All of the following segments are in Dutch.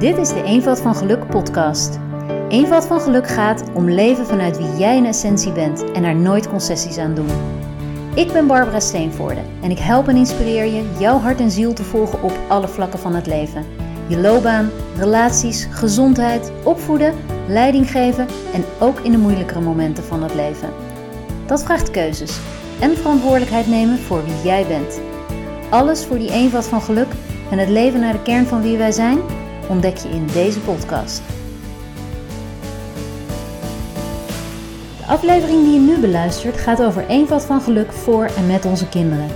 Dit is de Eenvoud van Geluk podcast. Eenvoud van Geluk gaat om leven vanuit wie jij in essentie bent en er nooit concessies aan doen. Ik ben Barbara Steenvoorde en ik help en inspireer je jouw hart en ziel te volgen op alle vlakken van het leven. Je loopbaan, relaties, gezondheid, opvoeden, leiding geven en ook in de moeilijkere momenten van het leven. Dat vraagt keuzes en verantwoordelijkheid nemen voor wie jij bent. Alles voor die eenvoud van geluk en het leven naar de kern van wie wij zijn, ontdek je in deze podcast. De aflevering die je nu beluistert gaat over eenvoud van geluk voor en met onze kinderen.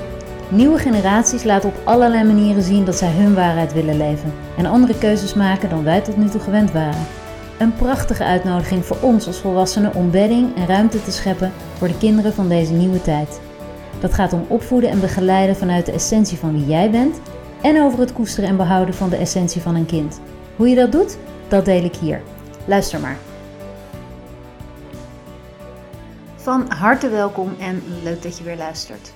Nieuwe generaties laten op allerlei manieren zien dat zij hun waarheid willen leven en andere keuzes maken dan wij tot nu toe gewend waren. Een prachtige uitnodiging voor ons als volwassenen om bedding en ruimte te scheppen voor de kinderen van deze nieuwe tijd. Dat gaat om opvoeden en begeleiden vanuit de essentie van wie jij bent en over het koesteren en behouden van de essentie van een kind. Hoe je dat doet, dat deel ik hier. Luister maar. Van harte welkom en leuk dat je weer luistert.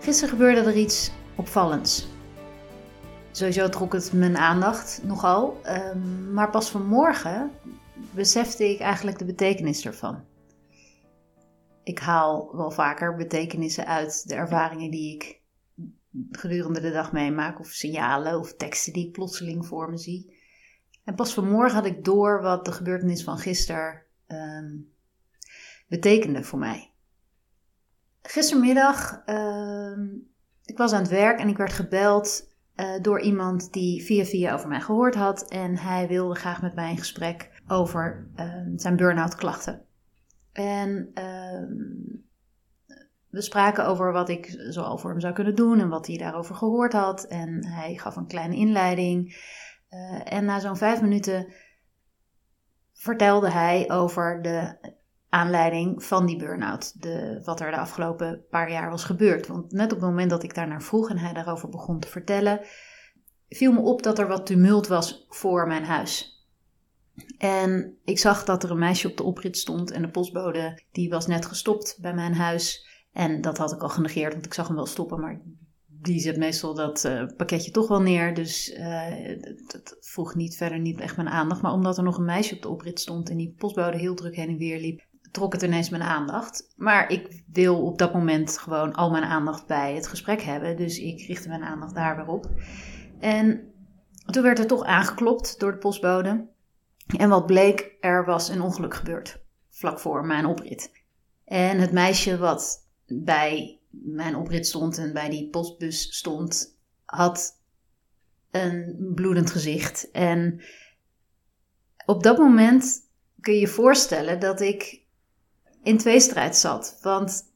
Gisteren gebeurde er iets opvallends. Sowieso trok het mijn aandacht nogal, ehm, maar pas vanmorgen besefte ik eigenlijk de betekenis ervan. Ik haal wel vaker betekenissen uit de ervaringen die ik gedurende de dag meemaak, of signalen of teksten die ik plotseling voor me zie. En pas vanmorgen had ik door wat de gebeurtenis van gisteren ehm, betekende voor mij. Gistermiddag, uh, ik was aan het werk en ik werd gebeld uh, door iemand die via via over mij gehoord had. En hij wilde graag met mij in gesprek over uh, zijn burn-out klachten. En uh, we spraken over wat ik zoal voor hem zou kunnen doen en wat hij daarover gehoord had. En hij gaf een kleine inleiding. Uh, en na zo'n vijf minuten vertelde hij over de aanleiding van die burn-out. De, wat er de afgelopen paar jaar was gebeurd. Want net op het moment dat ik daarnaar vroeg en hij daarover begon te vertellen, viel me op dat er wat tumult was voor mijn huis. En ik zag dat er een meisje op de oprit stond en de postbode die was net gestopt bij mijn huis. En dat had ik al genegeerd, want ik zag hem wel stoppen, maar die zet meestal dat uh, pakketje toch wel neer. Dus uh, dat vroeg niet verder niet echt mijn aandacht. Maar omdat er nog een meisje op de oprit stond en die postbode heel druk heen en weer liep, trok het ineens mijn aandacht. Maar ik wil op dat moment gewoon al mijn aandacht bij het gesprek hebben. Dus ik richtte mijn aandacht daar weer op. En toen werd er toch aangeklopt door de postbode. En wat bleek, er was een ongeluk gebeurd. Vlak voor mijn oprit. En het meisje wat bij mijn oprit stond en bij die postbus stond, had een bloedend gezicht. En op dat moment kun je je voorstellen dat ik in tweestrijd zat. Want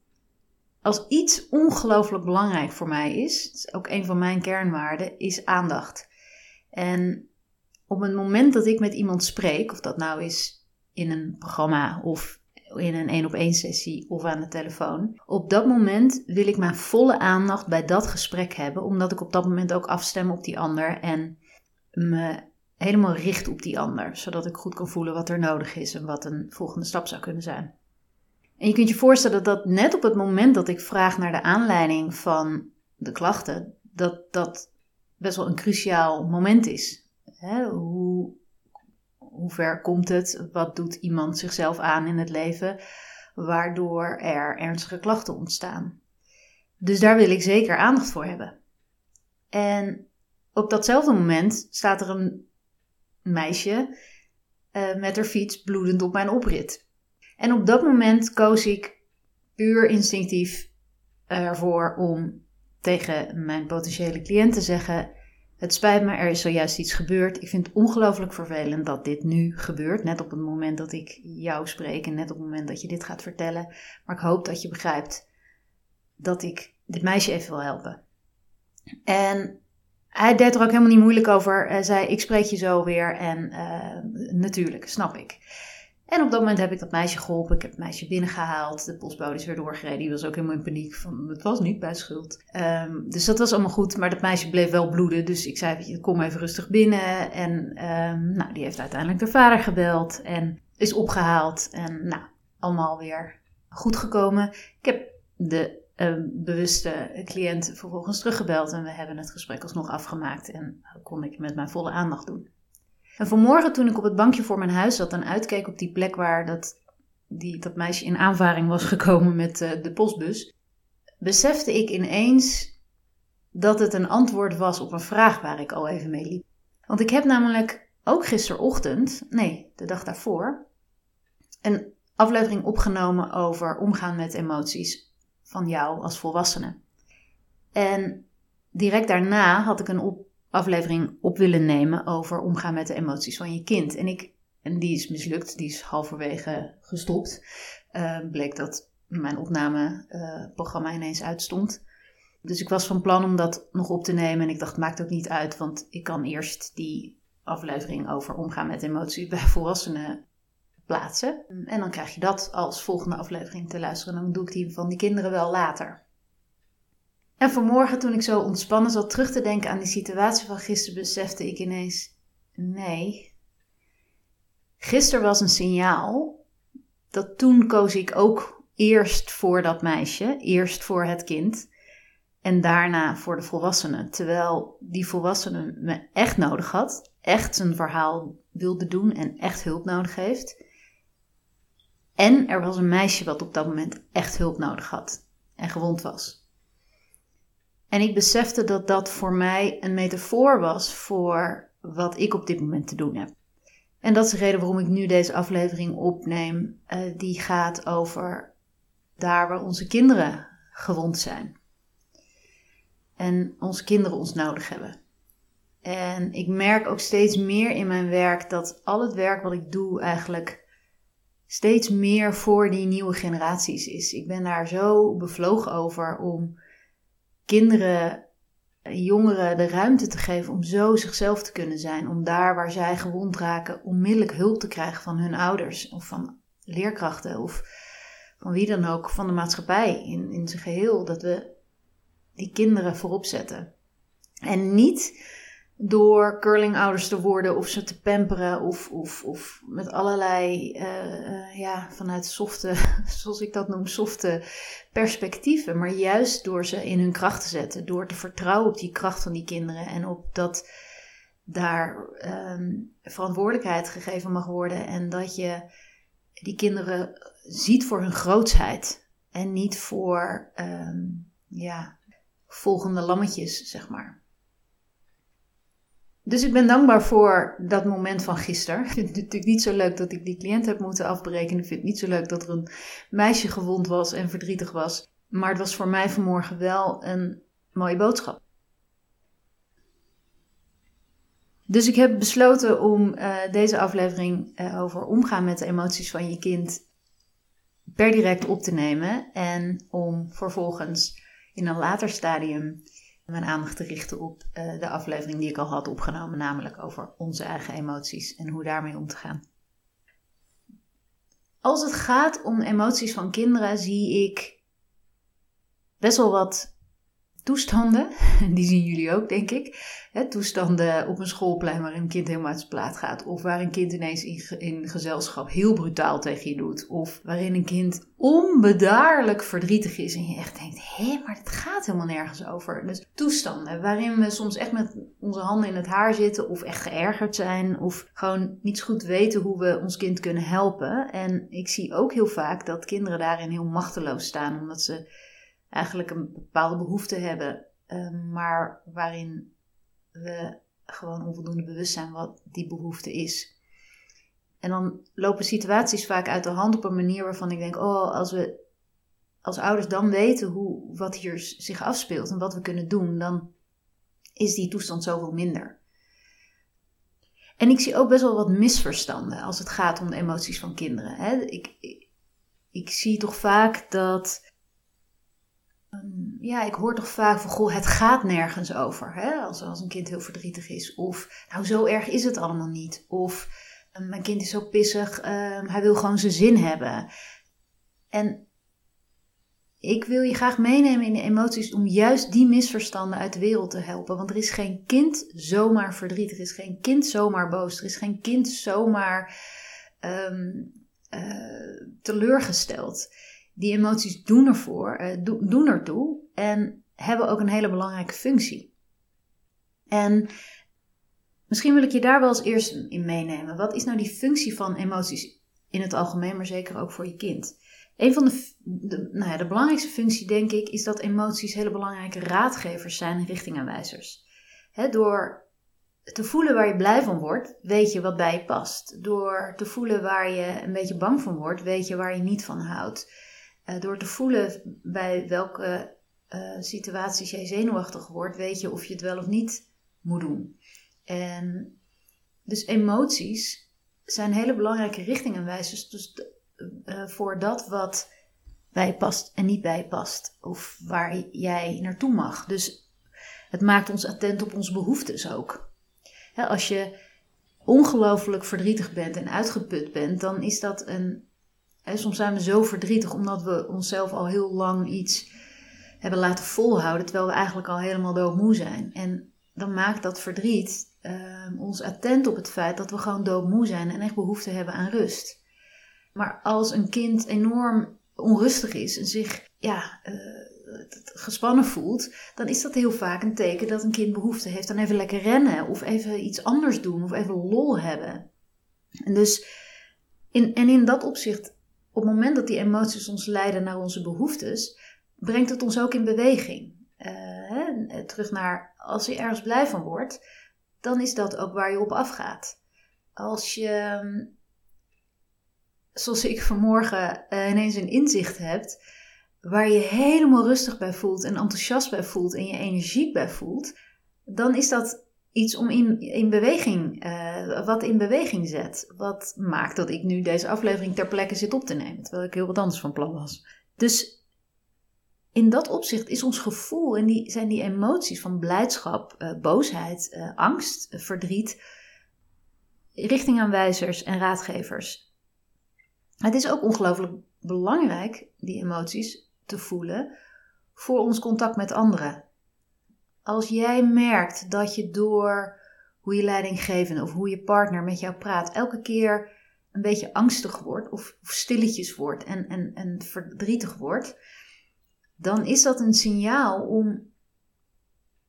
als iets ongelooflijk belangrijk voor mij is, is ook een van mijn kernwaarden, is aandacht. En op het moment dat ik met iemand spreek, of dat nou is in een programma of in een één op één sessie of aan de telefoon. Op dat moment wil ik mijn volle aandacht bij dat gesprek hebben, omdat ik op dat moment ook afstem op die ander en me helemaal richt op die ander, zodat ik goed kan voelen wat er nodig is en wat een volgende stap zou kunnen zijn. En je kunt je voorstellen dat net op het moment dat ik vraag naar de aanleiding van de klachten, dat dat best wel een cruciaal moment is. hoe hoe ver komt het? Wat doet iemand zichzelf aan in het leven waardoor er ernstige klachten ontstaan? Dus daar wil ik zeker aandacht voor hebben. En op datzelfde moment staat er een meisje uh, met haar fiets bloedend op mijn oprit. En op dat moment koos ik puur instinctief ervoor om tegen mijn potentiële cliënt te zeggen: het spijt me, er is zojuist iets gebeurd. Ik vind het ongelooflijk vervelend dat dit nu gebeurt. Net op het moment dat ik jou spreek en net op het moment dat je dit gaat vertellen. Maar ik hoop dat je begrijpt dat ik dit meisje even wil helpen. En hij deed er ook helemaal niet moeilijk over. Hij zei: Ik spreek je zo weer. En uh, natuurlijk, snap ik. En op dat moment heb ik dat meisje geholpen. Ik heb het meisje binnengehaald. De postbode is weer doorgereden. Die was ook helemaal in paniek. Van, het was niet bij schuld. Um, dus dat was allemaal goed. Maar dat meisje bleef wel bloeden. Dus ik zei, kom even rustig binnen. En um, nou, die heeft uiteindelijk de vader gebeld. En is opgehaald. En nou, allemaal weer goed gekomen. Ik heb de een bewuste cliënt vervolgens teruggebeld en we hebben het gesprek alsnog afgemaakt en kon ik met mijn volle aandacht doen. En vanmorgen toen ik op het bankje voor mijn huis zat en uitkeek op die plek waar dat, die, dat meisje in aanvaring was gekomen met uh, de postbus, besefte ik ineens dat het een antwoord was op een vraag waar ik al even mee liep. Want ik heb namelijk ook gisterochtend, nee, de dag daarvoor, een aflevering opgenomen over omgaan met emoties van jou als volwassene. En direct daarna had ik een aflevering op willen nemen over omgaan met de emoties van je kind. En, ik, en die is mislukt, die is halverwege gestopt. Uh, bleek dat mijn opnameprogramma uh, ineens uitstond. Dus ik was van plan om dat nog op te nemen. En ik dacht, maakt ook niet uit, want ik kan eerst die aflevering over omgaan met emoties bij volwassenen plaatsen. En dan krijg je dat als volgende aflevering te luisteren. Dan doe ik die van die kinderen wel later. En vanmorgen, toen ik zo ontspannen zat terug te denken aan die situatie van gisteren, besefte ik ineens: nee. Gisteren was een signaal dat toen koos ik ook eerst voor dat meisje, eerst voor het kind en daarna voor de volwassene. Terwijl die volwassene me echt nodig had, echt zijn verhaal wilde doen en echt hulp nodig heeft. En er was een meisje wat op dat moment echt hulp nodig had en gewond was. En ik besefte dat dat voor mij een metafoor was voor wat ik op dit moment te doen heb. En dat is de reden waarom ik nu deze aflevering opneem. Uh, die gaat over daar waar onze kinderen gewond zijn. En onze kinderen ons nodig hebben. En ik merk ook steeds meer in mijn werk dat al het werk wat ik doe eigenlijk steeds meer voor die nieuwe generaties is. Ik ben daar zo bevlogen over om kinderen, jongeren de ruimte te geven om zo zichzelf te kunnen zijn. Om daar waar zij gewond raken, onmiddellijk hulp te krijgen van hun ouders of van leerkrachten of van wie dan ook, van de maatschappij in, in zijn geheel. Dat we die kinderen voorop zetten. En niet door curlingouders te worden of ze te pamperen of, of, of met allerlei, uh, ja, vanuit softe, zoals ik dat noem, softe perspectieven. Maar juist door ze in hun kracht te zetten, door te vertrouwen op die kracht van die kinderen en op dat daar um, verantwoordelijkheid gegeven mag worden en dat je die kinderen ziet voor hun grootsheid en niet voor, um, ja, volgende lammetjes, zeg maar. Dus ik ben dankbaar voor dat moment van gisteren. Ik vind het natuurlijk niet zo leuk dat ik die cliënt heb moeten afbreken. Ik vind het niet zo leuk dat er een meisje gewond was en verdrietig was. Maar het was voor mij vanmorgen wel een mooie boodschap. Dus ik heb besloten om uh, deze aflevering uh, over omgaan met de emoties van je kind per direct op te nemen. En om vervolgens in een later stadium mijn aandacht te richten op uh, de aflevering die ik al had opgenomen, namelijk over onze eigen emoties en hoe daarmee om te gaan. Als het gaat om emoties van kinderen, zie ik best wel wat toestanden. Die zien jullie ook, denk ik. toestanden op een schoolplein waar een kind helemaal uit zijn plaat gaat. Of waar een kind ineens in, in gezelschap heel brutaal tegen je doet. Of waarin een kind onbedaarlijk verdrietig is. En je echt denkt, hé, maar het gaat helemaal nergens over. Dus toestanden waarin we soms echt met onze handen in het haar zitten. Of echt geërgerd zijn. Of gewoon niet goed weten hoe we ons kind kunnen helpen. En ik zie ook heel vaak dat kinderen daarin heel machteloos staan. Omdat ze eigenlijk een bepaalde behoefte hebben, ehm, maar waarin we gewoon onvoldoende bewust zijn wat die behoefte is. En dan lopen situaties vaak uit de hand op een manier waarvan ik denk: oh, als we als ouders dan weten hoe, wat hier zich afspeelt en wat we kunnen doen, dan is die toestand zoveel minder. En ik zie ook best wel wat misverstanden als het gaat om de emoties van kinderen. Hè. Ik, ik, zie toch vaak dat ja, ik hoor toch vaak van, goh, het gaat nergens over. Hè? Als, als een kind heel verdrietig is. Of, nou, zo erg is het allemaal niet. Of, ehm, mijn kind is zo pissig, ehm, hij wil gewoon zijn zin hebben. En ik wil je graag meenemen in de emoties om juist die misverstanden uit de wereld te helpen. Want er is geen kind zomaar verdrietig. Er is geen kind zomaar boos. Er is geen kind zomaar uh, teleurgesteld Die emoties doen ervoor, uh, doen ertoe en hebben ook een hele belangrijke functie. En misschien wil ik je daar wel als eerste in meenemen. Wat is nou die functie van emoties in het algemeen, maar zeker ook voor je kind? Een van de, de, nou ja, de belangrijkste functie, denk ik, is dat emoties hele belangrijke raadgevers zijn en richtingaanwijzers. He, door te voelen waar je blij van wordt, weet je wat bij je past. Door te voelen waar je een beetje bang van wordt, weet je waar je niet van houdt. Uh, door te voelen bij welke uh, situaties jij zenuwachtig wordt, weet je of je het wel of niet moet doen. En dus emoties zijn hele belangrijke richtingaanwijzers dus uh, voor dat wat bij past en niet bij past. Of waar jij naartoe mag. Dus het maakt ons attent op onze behoeftes ook. als je ongelooflijk verdrietig bent en uitgeput bent, dan is dat een. Soms zijn we zo verdrietig omdat we onszelf al heel lang iets hebben laten volhouden, terwijl we eigenlijk al helemaal doodmoe zijn. En dan maakt dat verdriet uh, ons attent op het feit dat we gewoon doodmoe zijn en echt behoefte hebben aan rust. Maar als een kind enorm onrustig is en zich ja, uh, gespannen voelt, dan is dat heel vaak een teken dat een kind behoefte heeft aan even lekker rennen of even iets anders doen of even lol hebben. En dus in, en in dat opzicht, op het moment dat die emoties ons leiden naar onze behoeftes, brengt het ons ook in beweging. Uh, hè, terug naar als je ergens blij van wordt, dan is dat ook waar je op afgaat. Als je, zoals ik vanmorgen uh, ineens een inzicht hebt, waar je helemaal rustig bij voelt en enthousiast bij voelt en je energiek bij voelt, dan is dat iets om in, in beweging, uh, wat in beweging zet. Wat maakt dat ik nu deze aflevering ter plekke zit op te nemen, terwijl ik heel wat anders van plan was. Dus in dat opzicht is ons gevoel en die, zijn die emoties van blijdschap, uh, boosheid, uh, angst, verdriet, richtingaanwijzers en raadgevers. Het is ook ongelooflijk belangrijk, die emoties, te voelen voor ons contact met anderen. Als jij merkt dat je door hoe je leidinggevende of hoe je partner met jou praat, elke keer een beetje angstig wordt of, stilletjes wordt en, en, en verdrietig wordt dan is dat een signaal om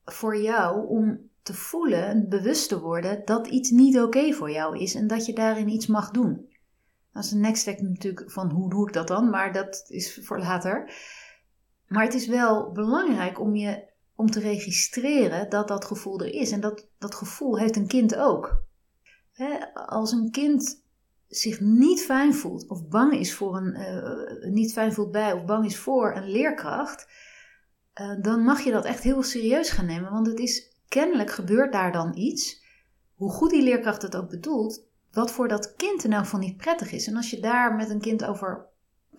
voor jou om te voelen, bewust te worden dat iets niet oké voor jou is en dat je daarin iets mag doen. Dat is een next step natuurlijk van hoe doe ik dat dan, maar dat is voor later. Maar het is wel belangrijk om je om te registreren dat dat gevoel er is. En dat, dat gevoel heeft een kind ook. als een kind zich niet fijn voelt of bang is voor een, uh, niet fijn voelt bij of bang is voor een leerkracht, uh, dan mag je dat echt heel serieus gaan nemen. Want het is kennelijk gebeurt daar dan iets, hoe goed die leerkracht het ook bedoelt, wat voor dat kind er nou van niet prettig is. En als je daar met een kind over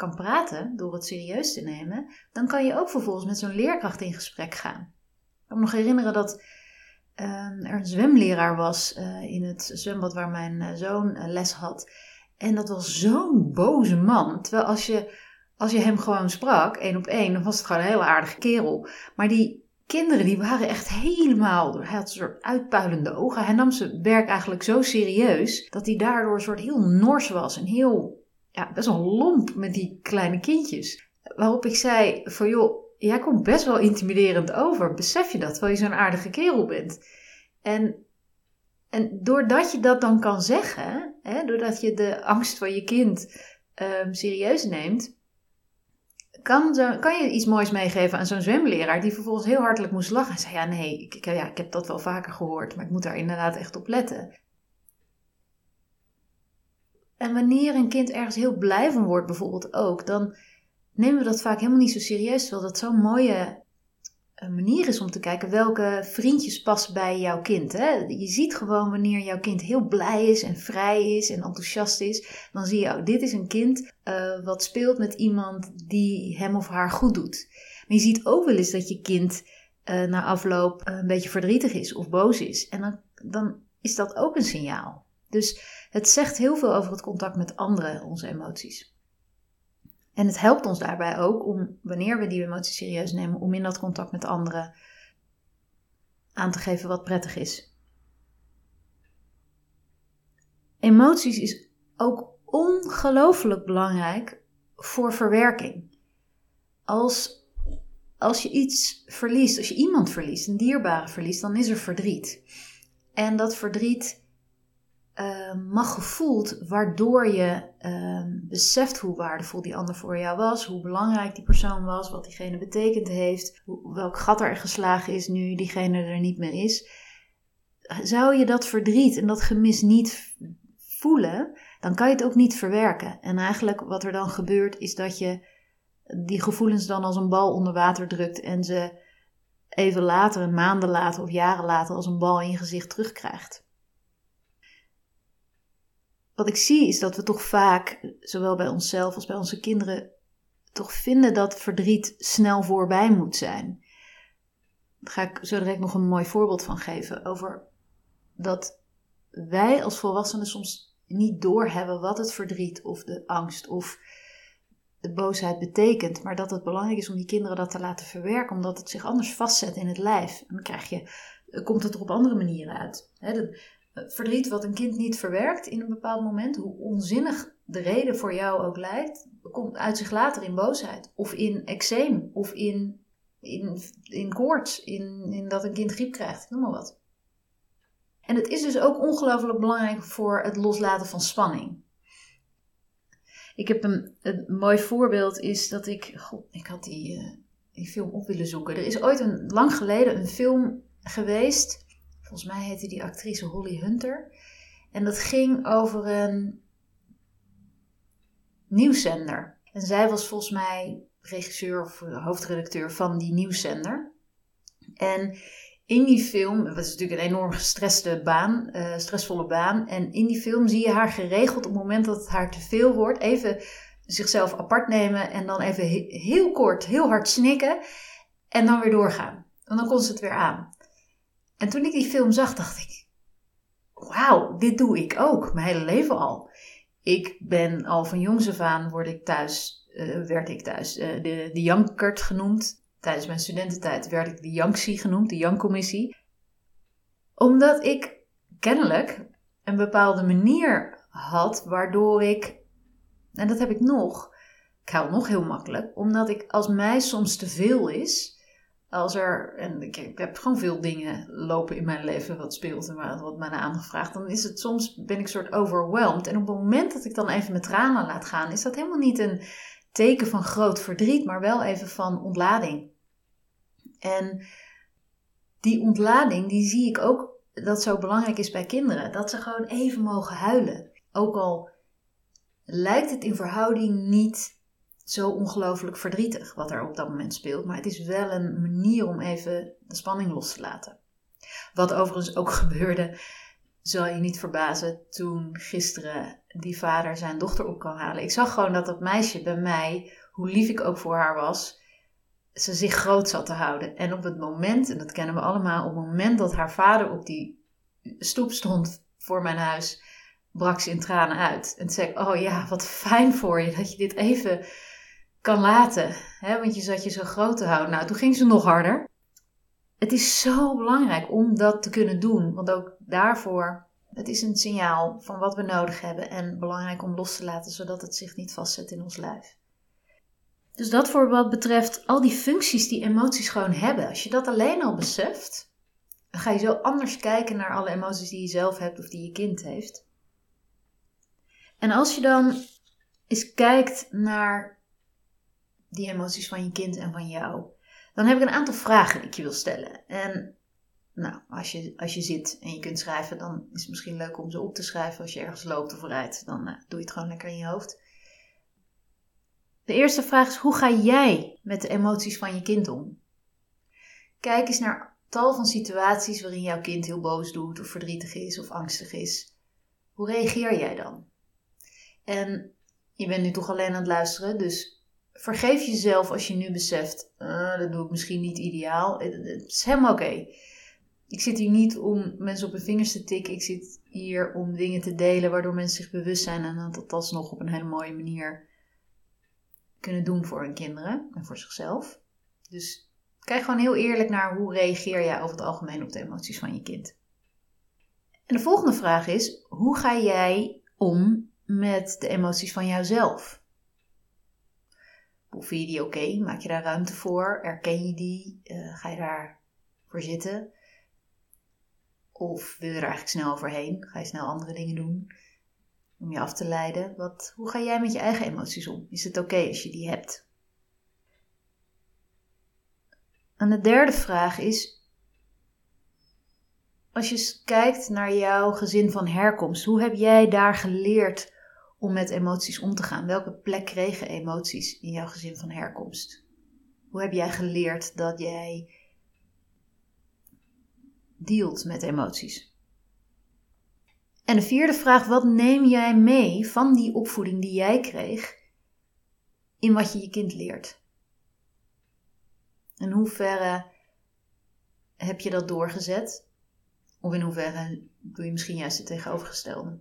kan praten, door het serieus te nemen, dan kan je ook vervolgens met zo'n leerkracht in gesprek gaan. Ik kan me nog herinneren dat uh, er een zwemleraar was uh, in het zwembad waar mijn uh, zoon uh, les had. En dat was zo'n boze man. Terwijl als je, als je hem gewoon sprak, één op één, dan was het gewoon een hele aardige kerel. Maar die kinderen, die waren echt helemaal... Hij had een soort uitpuilende ogen. Hij nam zijn werk eigenlijk zo serieus, dat hij daardoor een soort heel nors was. En heel, ja, best wel lomp met die kleine kindjes. Waarop ik zei van, joh, jij komt best wel intimiderend over. Besef je dat, terwijl je zo'n aardige kerel bent. En, en doordat je dat dan kan zeggen, hè, doordat je de angst van je kind um, serieus neemt, kan, kan je iets moois meegeven aan zo'n zwemleraar die vervolgens heel hartelijk moest lachen. En zei, ja nee, ik, ja, ik heb dat wel vaker gehoord, maar ik moet daar inderdaad echt op letten. En wanneer een kind ergens heel blij van wordt bijvoorbeeld ook, dan nemen we dat vaak helemaal niet zo serieus, terwijl dat zo'n mooie een manier is om te kijken welke vriendjes passen bij jouw kind. Hè? Je ziet gewoon wanneer jouw kind heel blij is en vrij is en enthousiast is. Dan zie je, oh, dit is een kind uh, wat speelt met iemand die hem of haar goed doet. Maar je ziet ook wel eens dat je kind uh, na afloop een beetje verdrietig is of boos is. En dan, dan is dat ook een signaal. Dus het zegt heel veel over het contact met anderen, onze emoties. En het helpt ons daarbij ook om, wanneer we die emoties serieus nemen, om in dat contact met anderen aan te geven wat prettig is. Emoties is ook ongelooflijk belangrijk voor verwerking. als, als je iets verliest, als je iemand verliest, een dierbare verliest, dan is er verdriet. En dat verdriet uh, mag gevoeld, waardoor je uh, beseft hoe waardevol die ander voor jou was, hoe belangrijk die persoon was, wat diegene betekend heeft, hoe, welk gat er geslagen is nu diegene er niet meer is. Zou je dat verdriet en dat gemis niet voelen, dan kan je het ook niet verwerken. En eigenlijk wat er dan gebeurt, is dat je die gevoelens dan als een bal onder water drukt en ze even later, maanden later of jaren later, als een bal in je gezicht terugkrijgt wat ik zie is dat we toch vaak, zowel bij onszelf als bij onze kinderen, toch vinden dat verdriet snel voorbij moet zijn. Daar ga ik zo direct nog een mooi voorbeeld van geven over dat wij als volwassenen soms niet doorhebben wat het verdriet of de angst of de boosheid betekent, maar dat het belangrijk is om die kinderen dat te laten verwerken, omdat het zich anders vastzet in het lijf. En dan krijg je, komt het er op andere manieren uit verdriet wat een kind niet verwerkt in een bepaald moment, hoe onzinnig de reden voor jou ook lijkt, komt uit zich later in boosheid. Of in eczeem, of in, in, in koorts, in, in dat een kind griep krijgt, noem maar wat. En het is dus ook ongelooflijk belangrijk voor het loslaten van spanning. Ik heb een, mooi voorbeeld is dat ik, god, ik had die, uh, die film op willen zoeken. Er is ooit een, lang geleden een film geweest Volgens mij heette die actrice Holly Hunter. En dat ging over een nieuwszender. En zij was volgens mij regisseur of hoofdredacteur van die nieuwszender. En in die film, het is natuurlijk een enorm gestreste baan, uh, stressvolle baan. En in die film zie je haar geregeld op het moment dat het haar te veel wordt, even zichzelf apart nemen en dan even heel kort, heel hard snikken en dan weer doorgaan. En dan komt ze het weer aan. En toen ik die film zag, dacht ik: Wauw, dit doe ik ook, mijn hele leven al. Ik ben al van jongs af aan word ik thuis, uh, werd ik thuis uh, de, de Jankert genoemd. Tijdens mijn studententijd werd ik de Janksie genoemd, de Jankcommissie. Omdat ik kennelijk een bepaalde manier had waardoor ik, en dat heb ik nog, ik hou nog heel makkelijk, omdat ik als mij soms te veel is, als er, en ik, heb gewoon veel dingen lopen in mijn leven wat speelt en wat mij aangevraagd, dan is het soms, ben ik soort overwhelmed. En op het moment dat ik dan even mijn tranen laat gaan, is dat helemaal niet een teken van groot verdriet, maar wel even van ontlading. En die ontlading, die zie ik ook dat zo belangrijk is bij kinderen. Dat ze gewoon even mogen huilen. Ook al lijkt het in verhouding niet zo ongelooflijk verdrietig wat er op dat moment speelt. Maar het is wel een manier om even de spanning los te laten. Wat overigens ook gebeurde, zal je niet verbazen, toen gisteren die vader zijn dochter op kan halen. Ik zag gewoon dat dat meisje bij mij, hoe lief ik ook voor haar was, ze zich groot zat te houden. En op het moment, en dat kennen we allemaal, op het moment dat haar vader op die stoep stond voor mijn huis, brak ze in tranen uit. En zei oh ja, wat fijn voor je dat je dit even kan laten. Hè? Want je zat je zo groot te houden. Nou, toen ging ze nog harder. Het is zo belangrijk om dat te kunnen doen. Want ook daarvoor, het is een signaal van wat we nodig hebben. En belangrijk om los te laten, zodat het zich niet vastzet in ons lijf. Dus dat voor wat betreft al die functies die emoties gewoon hebben. Als je dat alleen al beseft, dan ga je zo anders kijken naar alle emoties die je zelf hebt of die je kind heeft. En als je dan eens kijkt naar die emoties van je kind en van jou. Dan heb ik een aantal vragen die ik je wil stellen. En nou, als je, als je zit en je kunt schrijven, dan is het misschien leuk om ze op te schrijven. Als je ergens loopt of rijdt, dan uh, doe je het gewoon lekker in je hoofd. De eerste vraag is: hoe ga jij met de emoties van je kind om? Kijk eens naar tal van situaties waarin jouw kind heel boos doet, of verdrietig is, of angstig is. Hoe reageer jij dan? En je bent nu toch alleen aan het luisteren, dus vergeef jezelf als je nu beseft, uh, dat doe ik misschien niet ideaal. Het is helemaal oké. Ik zit hier niet om mensen op hun vingers te tikken. Ik zit hier om dingen te delen waardoor mensen zich bewust zijn en dat alsnog op een hele mooie manier kunnen doen voor hun kinderen en voor zichzelf. Dus kijk gewoon heel eerlijk naar hoe reageer jij over het algemeen op de emoties van je kind. En de volgende vraag is: hoe ga jij om met de emoties van jouzelf? Vind je die oké? Maak je daar ruimte voor? Erken je die? Eh, ga je daar voor zitten? Of wil je er eigenlijk snel overheen? Ga je snel andere dingen doen om je af te leiden? Wat, hoe ga jij met je eigen emoties om? Is het oké als je die hebt? En de derde vraag is: als je kijkt naar jouw gezin van herkomst, hoe heb jij daar geleerd om met emoties om te gaan? Welke plek kregen emoties in jouw gezin van herkomst? Hoe heb jij geleerd dat jij dealt met emoties? En de vierde vraag, wat neem jij mee van die opvoeding die jij kreeg in wat je je kind leert? In hoeverre heb je dat doorgezet? Of in hoeverre doe je misschien juist het tegenovergestelde?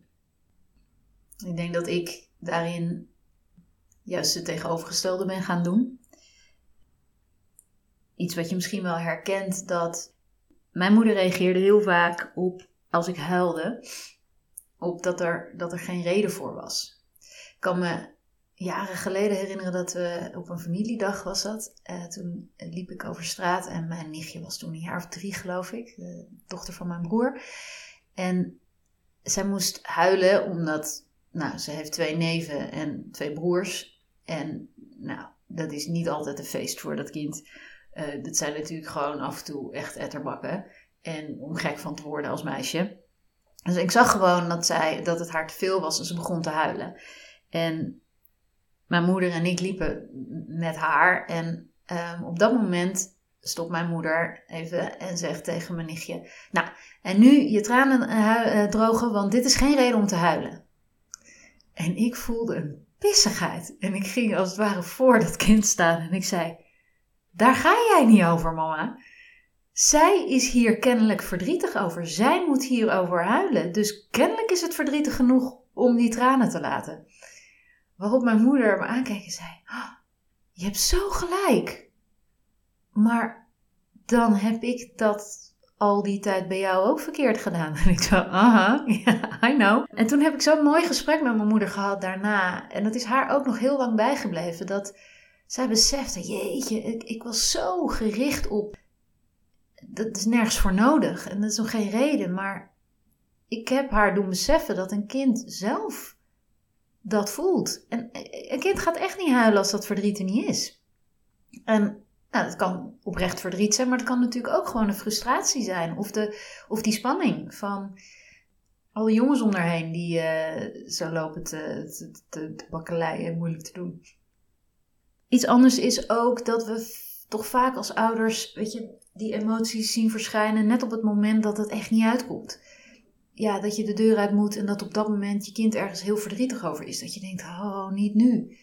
Ik denk dat ik daarin juist het tegenovergestelde ben gaan doen. Iets wat je misschien wel herkent, dat mijn moeder reageerde heel vaak op als ik huilde, op dat er, dat er geen reden voor was. Ik kan me jaren geleden herinneren dat we op een familiedag was dat. Uh, toen liep ik over straat en mijn nichtje was toen een jaar of drie geloof ik, de dochter van mijn broer. En zij moest huilen omdat nou, ze heeft twee neven en twee broers. En nou, dat is niet altijd een feest voor dat kind. Uh, dat zijn natuurlijk gewoon af en toe echt etterbakken. En om gek van te worden als meisje. Dus ik zag gewoon dat, zij, dat het haar te veel was en ze begon te huilen. En mijn moeder en ik liepen met haar. En um, op dat moment stopt mijn moeder even en zegt tegen mijn nichtje: Nou, en nu je tranen uh, drogen, want dit is geen reden om te huilen. En ik voelde een pissigheid. En ik ging als het ware voor dat kind staan en ik zei: Daar ga jij niet over, mama. Zij is hier kennelijk verdrietig over. Zij moet hierover huilen. Dus kennelijk is het verdrietig genoeg om die tranen te laten. Waarop mijn moeder me aankeek en zei: oh, Je hebt zo gelijk. Maar dan heb ik dat al die tijd bij jou ook verkeerd gedaan. En ik zo, aha, I know. En toen heb ik zo'n mooi gesprek met mijn moeder gehad daarna. En dat is haar ook nog heel lang bijgebleven. Dat zij besefte, jeetje, ik, ik was zo gericht op... Dat is nergens voor nodig. En dat is nog geen reden. Maar ik heb haar doen beseffen dat een kind zelf dat voelt. En een kind gaat echt niet huilen als dat verdriet er niet is. En nou, dat kan oprecht verdriet zijn, maar het kan natuurlijk ook gewoon een frustratie zijn. Of, de, of die spanning van alle jongens om daarheen die uh, zo lopen te, te, te, bakkeleien, moeilijk te doen. Iets anders is ook dat we toch vaak als ouders, weet je, die emoties zien verschijnen net op het moment dat het echt niet uitkomt. Ja, dat je de deur uit moet en dat op dat moment je kind ergens heel verdrietig over is. Dat je denkt, oh, niet nu.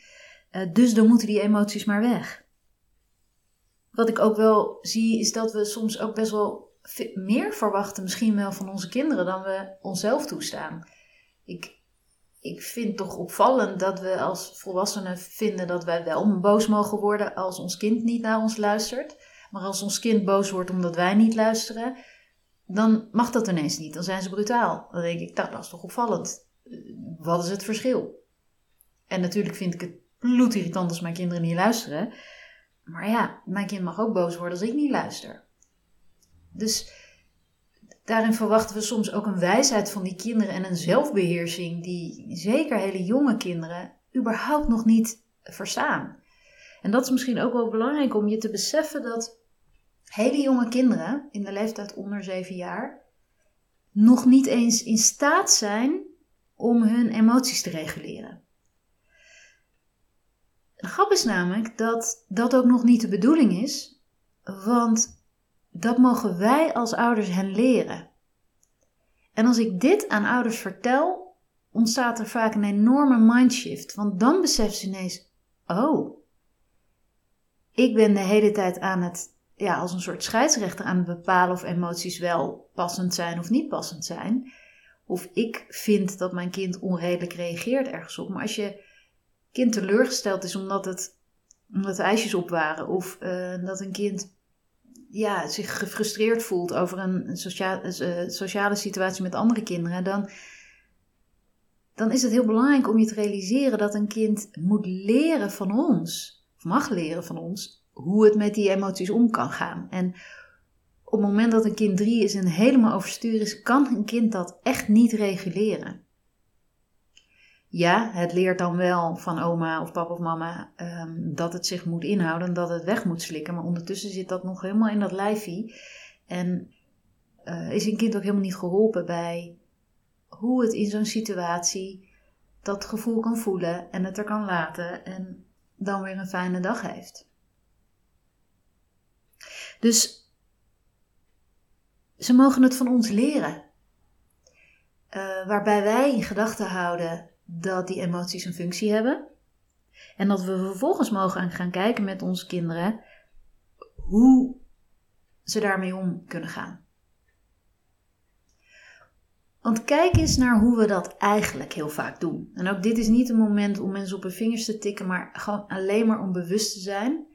Uh, dus dan moeten die emoties maar weg wat ik ook wel zie, is dat we soms ook best wel meer verwachten, misschien wel van onze kinderen, dan we onszelf toestaan. Ik, ik vind toch opvallend dat we als volwassenen vinden dat wij wel boos mogen worden als ons kind niet naar ons luistert. Maar als ons kind boos wordt omdat wij niet luisteren, dan mag dat ineens niet. Dan zijn ze brutaal. Dan denk ik, nou, dat is toch opvallend. Wat is het verschil? En natuurlijk vind ik het bloedirritant als mijn kinderen niet luisteren. Maar ja, mijn kind mag ook boos worden als ik niet luister. Dus daarin verwachten we soms ook een wijsheid van die kinderen en een zelfbeheersing die zeker hele jonge kinderen überhaupt nog niet verstaan. En dat is misschien ook wel belangrijk om je te beseffen dat hele jonge kinderen in de leeftijd onder 7 jaar nog niet eens in staat zijn om hun emoties te reguleren. Grap is namelijk dat dat ook nog niet de bedoeling is, want dat mogen wij als ouders hen leren. En als ik dit aan ouders vertel, ontstaat er vaak een enorme mindshift, want dan beseffen ze ineens: oh, ik ben de hele tijd aan het, ja, als een soort scheidsrechter aan het bepalen of emoties wel passend zijn of niet passend zijn. Of ik vind dat mijn kind onredelijk reageert ergens op. Maar als je kind teleurgesteld is omdat, het, omdat de ijsjes op waren. Of uh, dat een kind ja, zich gefrustreerd voelt over een sociale, uh, sociale situatie met andere kinderen. Dan, dan is het heel belangrijk om je te realiseren dat een kind moet leren van ons. of mag leren van ons, hoe het met die emoties om kan gaan. En op het moment dat een kind drie is en helemaal overstuur is, kan een kind dat echt niet reguleren. Ja, het leert dan wel van oma of papa of mama ehm, dat het zich moet inhouden en dat het weg moet slikken. Maar ondertussen zit dat nog helemaal in dat lijfie. En uh, is een kind ook helemaal niet geholpen bij hoe het in zo'n situatie dat gevoel kan voelen en het er kan laten en dan weer een fijne dag heeft. Dus ze mogen het van ons leren. Uh, waarbij wij in gedachten houden dat die emoties een functie hebben. En dat we vervolgens mogen gaan kijken met onze kinderen hoe ze daarmee om kunnen gaan. Want kijk eens naar hoe we dat eigenlijk heel vaak doen. En ook dit is niet een moment om mensen op hun vingers te tikken, maar gewoon alleen maar om bewust te zijn.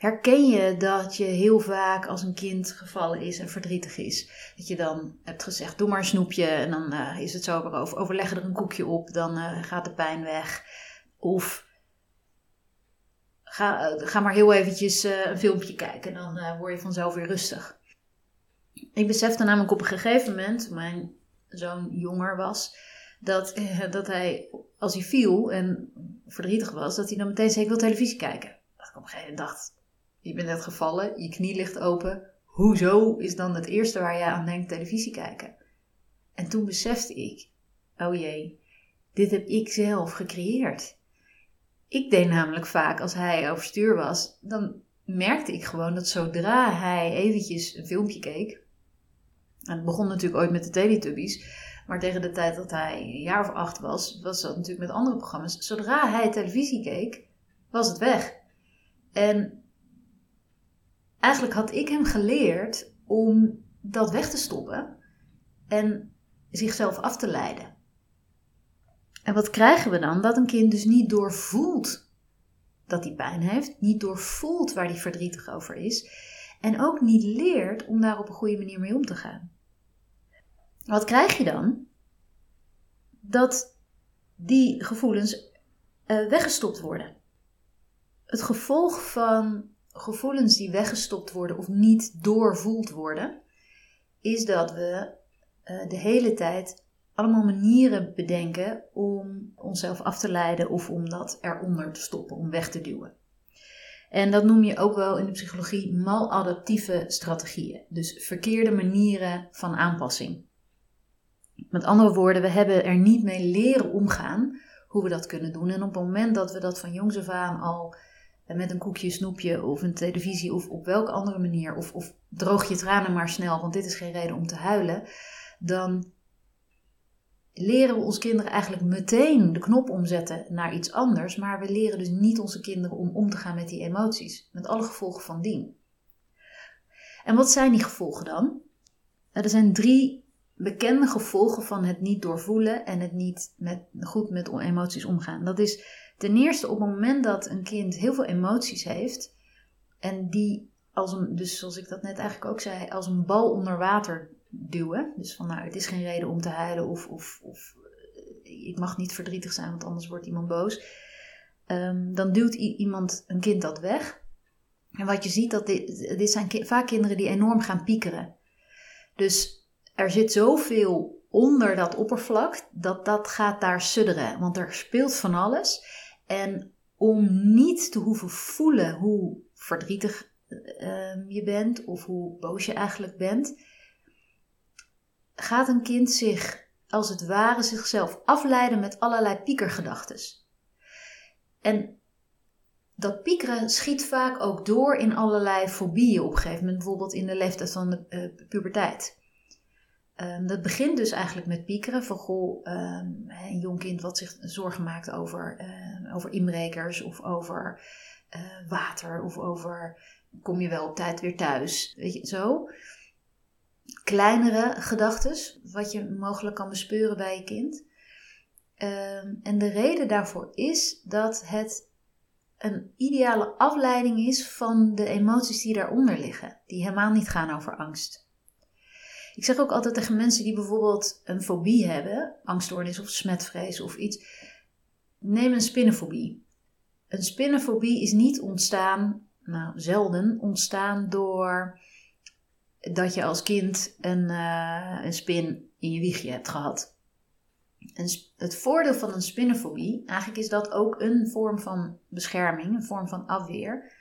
Herken je dat je heel vaak als een kind gevallen is en verdrietig is? Dat je dan hebt gezegd: doe maar een snoepje en dan uh, is het zo over. Overleg er een koekje op, dan uh, gaat de pijn weg. Of ga, uh, ga maar heel eventjes een filmpje kijken, dan word je vanzelf weer rustig. Ik besefte namelijk op een gegeven moment, mijn zoon jonger was, dat, dat hij, als hij viel en verdrietig was, dat hij dan meteen zei: Ik wil televisie kijken. Op een gegeven moment dacht: Je bent net gevallen, je knie ligt open. Hoezo is dan het eerste waar je aan denkt televisie kijken? En toen besefte ik: Oh jee, dit heb ik zelf gecreëerd. Ik deed namelijk vaak als hij overstuur was, dan merkte ik gewoon dat zodra hij eventjes een filmpje keek, en het begon natuurlijk ooit met de Teletubbies. Maar tegen de tijd dat hij een jaar of acht was, was dat natuurlijk met andere programma's. Zodra hij televisie keek, was het weg. En eigenlijk had ik hem geleerd om dat weg te stoppen en zichzelf af te leiden. En wat krijgen we dan? Dat een kind dus niet doorvoelt dat hij pijn heeft, niet doorvoelt waar hij verdrietig over is en ook niet leert om daar op een goede manier mee om te gaan. Wat krijg je dan? Dat die gevoelens uh, weggestopt worden. Het gevolg van gevoelens die weggestopt worden of niet doorvoeld worden, is dat we uh, de hele tijd allemaal manieren bedenken om onszelf af te leiden of om dat eronder te stoppen, om weg te duwen. En dat noem je ook wel in de psychologie maladaptieve strategieën. Dus verkeerde manieren van aanpassing. Met andere woorden, we hebben er niet mee leren omgaan hoe we dat kunnen doen. En op het moment dat we dat van jongs af aan al eh, met een koekje, snoepje of een televisie of op welke andere manier, of, of droog je tranen maar snel, want dit is geen reden om te huilen, dan leren we onze kinderen eigenlijk meteen de knop omzetten naar iets anders, maar we leren dus niet onze kinderen om om te gaan met die emoties, met alle gevolgen van dien. En wat zijn die gevolgen dan? Nou, er zijn drie bekende gevolgen van het niet doorvoelen en het niet goed met emoties omgaan. Dat is ten eerste op het moment dat een kind heel veel emoties heeft en die als een, dus zoals ik dat net eigenlijk ook zei, als een bal onder water duwen. Dus van nou, het is geen reden om te huilen of, of, of eh, ik mag niet verdrietig zijn, want anders wordt iemand boos. Ehm, dan duwt iemand een kind dat weg. En wat je ziet, dat dit, dit zijn vaak kinderen die enorm gaan piekeren. Dus er zit zoveel onder dat oppervlak dat dat gaat daar sudderen. Want er speelt van alles. En om niet te hoeven voelen hoe verdrietig ehm, je bent of hoe boos je eigenlijk bent, gaat een kind zich als het ware zichzelf afleiden met allerlei piekergedachten. En dat piekeren schiet vaak ook door in allerlei fobieën op een gegeven moment, bijvoorbeeld in de leeftijd van de uh, puberteit. Um, dat begint dus eigenlijk met piekeren. Van goh, um, een jong kind wat zich zorgen maakt over, uh, over inbrekers of over uh, water of over kom je wel op tijd weer thuis. Weet je, zo kleinere gedachten, wat je mogelijk kan bespeuren bij je kind. Ehm, en de reden daarvoor is dat het een ideale afleiding is van de emoties die daaronder liggen, die helemaal niet gaan over angst. Ik zeg ook altijd tegen mensen die bijvoorbeeld een fobie hebben, angststoornis of smetvrees of iets, neem een spinnenfobie. een spinnenfobie is niet ontstaan, nou zelden ontstaan door dat je als kind een, uh, een spin in je wiegje hebt gehad. Het voordeel van een spinnenfobie, eigenlijk is dat ook een vorm van bescherming, een vorm van afweer.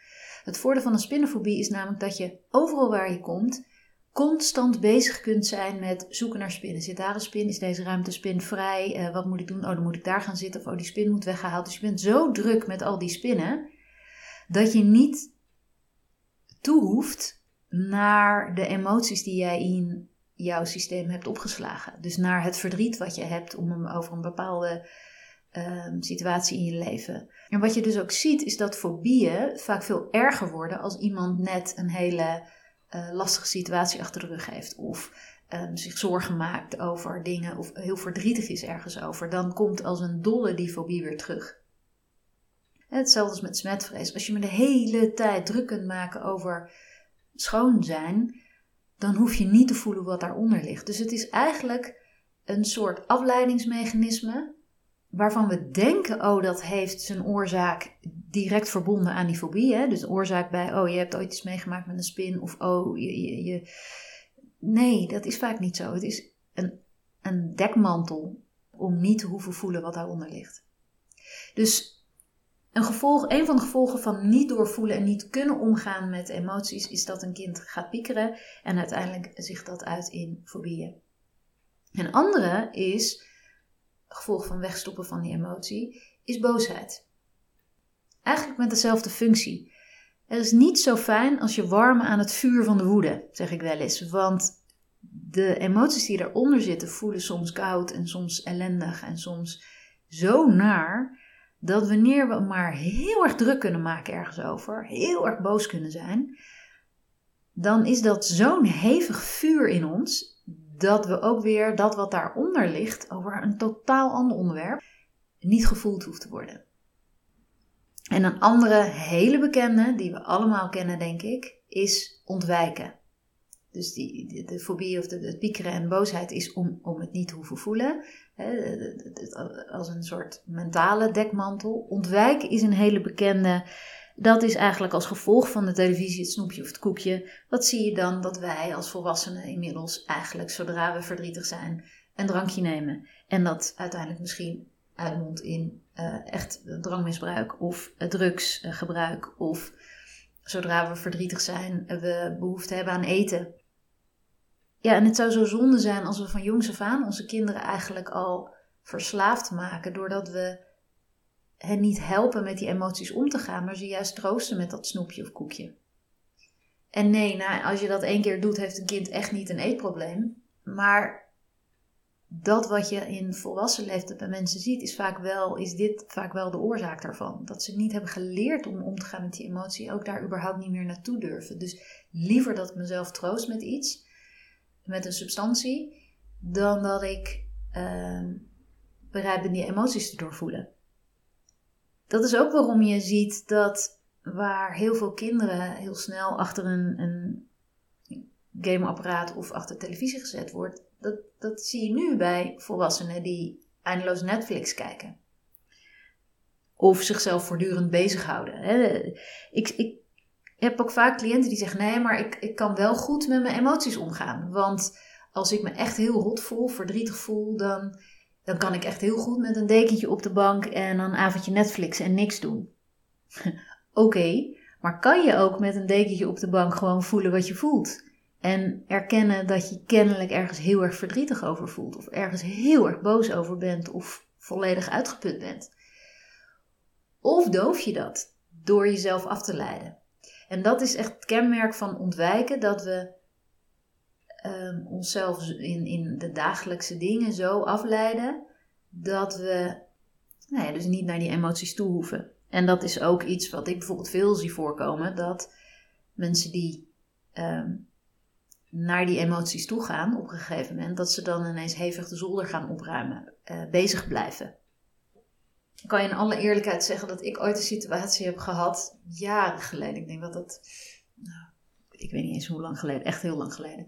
Het voordeel van een spinnenfobie is namelijk dat je overal waar je komt constant bezig kunt zijn met zoeken naar spinnen. Zit daar een spin? Is deze ruimte spinvrij? Uh, wat moet ik doen? Oh, dan moet ik daar gaan zitten. Of oh, die spin moet weggehaald. Dus je bent zo druk met al die spinnen dat je niet toe hoeft naar de emoties die jij in jouw systeem hebt opgeslagen. Dus naar het verdriet wat je hebt om over een bepaalde ehm, situatie in je leven. En wat je dus ook ziet is dat fobieën vaak veel erger worden als iemand net een hele uh, lastige situatie achter de rug heeft. Of um, zich zorgen maakt over dingen. Of heel verdrietig is ergens over. Dan komt als een dolle die fobie weer terug. Hetzelfde als met smetvrees. Als je me de hele tijd druk kunt maken over schoon zijn, dan hoef je niet te voelen wat daaronder ligt. Dus het is eigenlijk een soort afleidingsmechanisme waarvan we denken, oh, dat heeft zijn oorzaak direct verbonden aan die fobie. Hè? Dus oorzaak bij, oh, je hebt ooit iets meegemaakt met een spin. Of, oh, je... Nee, dat is vaak niet zo. Het is een, een dekmantel om niet te hoeven voelen wat daaronder ligt. Dus een, gevolg, een van de gevolgen van niet doorvoelen en niet kunnen omgaan met emoties is dat een kind gaat piekeren en uiteindelijk zich dat uit in fobieën. Een andere is gevolg van wegstoppen van die emotie, is boosheid. Eigenlijk met dezelfde functie. Het is niet zo fijn als je warm aan het vuur van de woede, zeg ik wel eens. Want de emoties die eronder zitten voelen soms koud en soms ellendig en soms zo naar. Dat wanneer we maar heel erg druk kunnen maken ergens over, heel erg boos kunnen zijn, dan is dat zo'n hevig vuur in ons dat we ook weer dat wat daaronder ligt, over een totaal ander onderwerp, niet gevoeld hoeft te worden. En een andere hele bekende, die we allemaal kennen, denk ik, is ontwijken. Dus die, de, fobie of de, het piekeren en boosheid is om, om het niet te hoeven voelen. Als een soort mentale dekmantel. Ontwijken is een hele bekende dat is eigenlijk als gevolg van de televisie, het snoepje of het koekje. Wat zie je dan dat wij als volwassenen inmiddels eigenlijk zodra we verdrietig zijn een drankje nemen. En dat uiteindelijk misschien uitmondt in uh, echt drangmisbruik of drugsgebruik. Of zodra we verdrietig zijn, we behoefte hebben aan eten. Ja, en het zou zo zonde zijn als we van jongs af aan onze kinderen eigenlijk al verslaafd maken. Doordat we hen niet helpen met die emoties om te gaan, maar ze juist troosten met dat snoepje of koekje. En nee, nou, als je dat één keer doet, heeft een kind echt niet een eetprobleem. Maar dat wat je in volwassen leeftijd bij mensen ziet, is vaak wel, is dit vaak wel de oorzaak daarvan. Dat ze niet hebben geleerd om om te gaan met die emotie, ook daar überhaupt niet meer naartoe durven. Dus liever dat ik mezelf troost met iets, met een substantie, dan dat ik uh, bereid ben die emoties te doorvoelen dat is ook waarom je ziet dat waar heel veel kinderen heel snel achter een, een gameapparaat of achter televisie gezet wordt, dat, dat zie je nu bij volwassenen die eindeloos Netflix kijken. Of zichzelf voortdurend bezighouden. Ik, ik heb ook vaak cliënten die zeggen: nee, maar ik, ik kan wel goed met mijn emoties omgaan. Want als ik me echt heel rot voel, verdrietig voel, dan dan kan ik echt heel goed met een dekentje op de bank en een avondje Netflix en niks doen. Oké, maar kan je ook met een dekentje op de bank gewoon voelen wat je voelt? En erkennen dat je kennelijk ergens heel erg verdrietig over voelt, of ergens heel erg boos over bent, of volledig uitgeput bent. Of doof je dat door jezelf af te leiden? En dat is echt het kenmerk van ontwijken, dat we um, onszelf in, in de dagelijkse dingen zo afleiden dat we nou ja, dus niet naar die emoties toe hoeven. En dat is ook iets wat ik bijvoorbeeld veel zie voorkomen: dat mensen die um, naar die emoties toe gaan op een gegeven moment, dat ze dan ineens hevig de zolder gaan opruimen, uh, bezig blijven. Ik kan je in alle eerlijkheid zeggen dat ik ooit een situatie heb gehad, jaren geleden. Ik denk dat dat, nou, ik weet niet eens hoe lang geleden, echt heel lang geleden.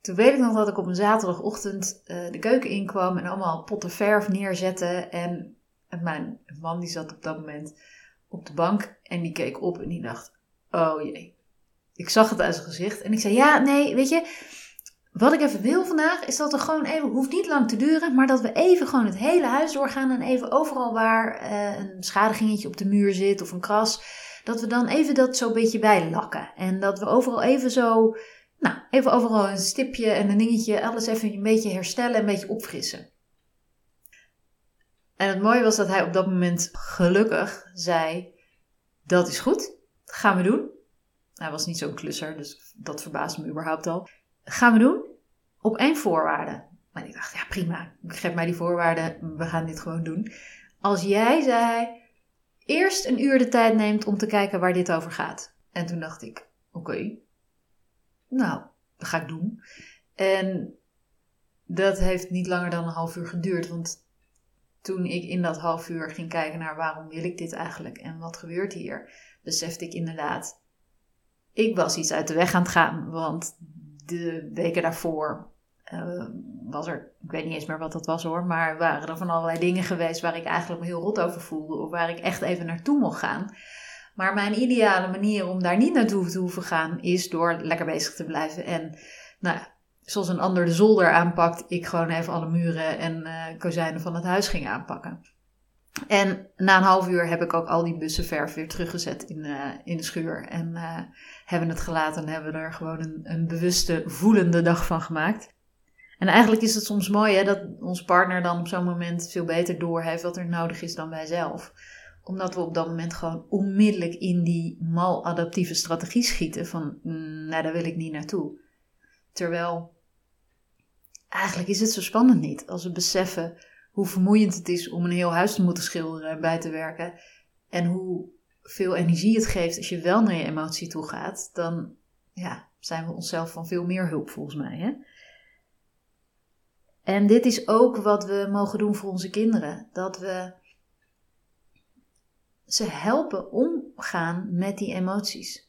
Toen weet ik nog dat ik op een zaterdagochtend uh, de keuken inkwam en allemaal potten verf neerzette. En mijn man die zat op dat moment op de bank en die keek op en die dacht: Oh jee. Ik zag het uit zijn gezicht en ik zei: Ja, nee, weet je, wat ik even wil vandaag is dat we gewoon even, hoeft niet lang te duren, maar dat we even gewoon het hele huis doorgaan en even overal waar uh, een schadigingetje op de muur zit of een kras, dat we dan even dat zo een beetje bijlakken. En dat we overal even zo, nou, even overal een stipje en een dingetje, alles even een beetje herstellen en een beetje opfrissen. En het mooie was dat hij op dat moment gelukkig zei: Dat is goed, gaan we doen. Hij was niet zo'n klusser, dus dat verbaasde me überhaupt al. Gaan we doen op één voorwaarde. Maar ik dacht, ja prima, geef mij die voorwaarden, we gaan dit gewoon doen. Als jij, zei eerst een uur de tijd neemt om te kijken waar dit over gaat. En toen dacht ik, oké, nou, dat ga ik doen. En dat heeft niet langer dan een half uur geduurd, want toen ik in dat half uur ging kijken naar waarom wil ik dit eigenlijk en wat gebeurt hier, besefte ik inderdaad, ik was iets uit de weg aan het gaan, want de weken daarvoor uh, was er, ik weet niet eens meer wat dat was hoor, maar waren er van allerlei dingen geweest waar ik eigenlijk me heel rot over voelde of waar ik echt even naartoe mocht gaan. Maar mijn ideale manier om daar niet naartoe te hoeven gaan is door lekker bezig te blijven en nou, zoals een ander de zolder aanpakt, ik gewoon even alle muren en uh, kozijnen van het huis ging aanpakken. En na een half uur heb ik ook al die bussenverf weer teruggezet in, uh, in de schuur. En uh, hebben het gelaten en hebben er gewoon een, bewuste, voelende dag van gemaakt. En eigenlijk is het soms mooi hè, dat onze partner dan op zo'n moment veel beter doorheeft wat er nodig is dan wij zelf. Omdat we op dat moment gewoon onmiddellijk in die maladaptieve strategie schieten van, nou daar wil ik niet naartoe. Terwijl eigenlijk is het zo spannend niet als we beseffen hoe vermoeiend het is om een heel huis te moeten schilderen en bij te werken. En hoe veel energie het geeft als je wel naar je emotie toe gaat, dan ja, zijn we onszelf van veel meer hulp volgens mij. Hè? En dit is ook wat we mogen doen voor onze kinderen. Dat we ze helpen omgaan met die emoties.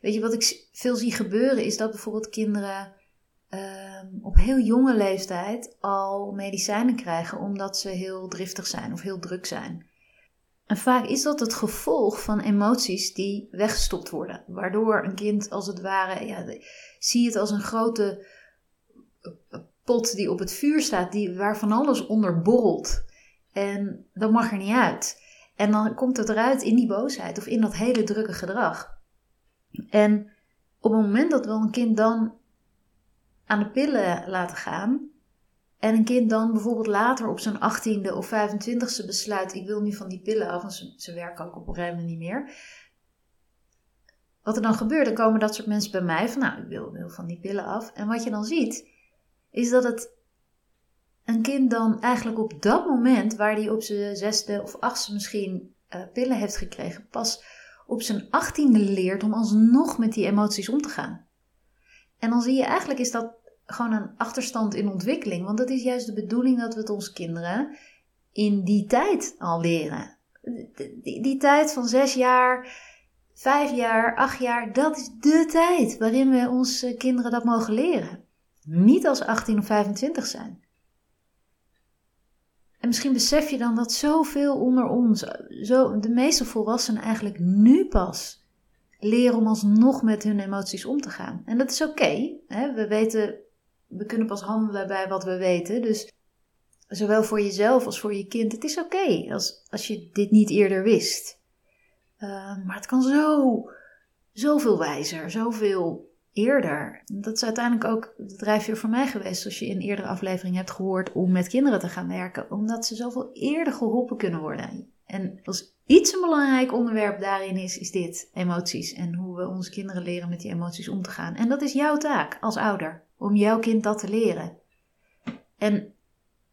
Weet je, wat ik veel zie gebeuren is dat bijvoorbeeld kinderen Ehm, op heel jonge leeftijd al medicijnen krijgen omdat ze heel driftig zijn of heel druk zijn. En vaak is dat het gevolg van emoties die weggestopt worden, waardoor een kind als het ware, ja, zie het als een grote eh, pot die op het vuur staat, die, waar van alles onder borrelt. En dat mag er niet uit. En dan komt het eruit in die boosheid of in dat hele drukke gedrag. En op het moment dat wel een kind dan aan de pillen laten gaan. En een kind dan bijvoorbeeld later op zijn 18e of 25e besluit: ik wil nu van die pillen af, want ze, ze werken ook op een niet meer. Wat er dan gebeurt, dan komen dat soort mensen bij mij van: nou, ik wil, wil van die pillen af. En wat je dan ziet, is dat het een kind dan eigenlijk op dat moment, waar hij op zijn zesde of achtste misschien uh, pillen heeft gekregen, pas op zijn achttiende leert om alsnog met die emoties om te gaan. En dan zie je eigenlijk is dat gewoon een achterstand in ontwikkeling. Want dat is juist de bedoeling dat we het onze kinderen in die tijd al leren. Die, die, tijd van zes jaar, vijf jaar, acht jaar, dat is de tijd waarin we onze kinderen dat mogen leren. Niet als 18 of 25 zijn. En misschien besef je dan dat zoveel onder ons, zo, de meeste volwassenen eigenlijk nu pas leren om alsnog met hun emoties om te gaan. En dat is oké. we weten, we kunnen pas handelen bij wat we weten. Dus zowel voor jezelf als voor je kind, het is oké als, als je dit niet eerder wist. Uh, maar het kan zo, zoveel wijzer, zoveel eerder. Dat is uiteindelijk ook de drijfveer voor mij geweest, zoals je in eerdere aflevering hebt gehoord, om met kinderen te gaan werken. Omdat ze zoveel eerder geholpen kunnen worden. En als iets een belangrijk onderwerp daarin is, is dit: emoties. En hoe we onze kinderen leren met die emoties om te gaan. En dat is jouw taak als ouder, om jouw kind dat te leren. En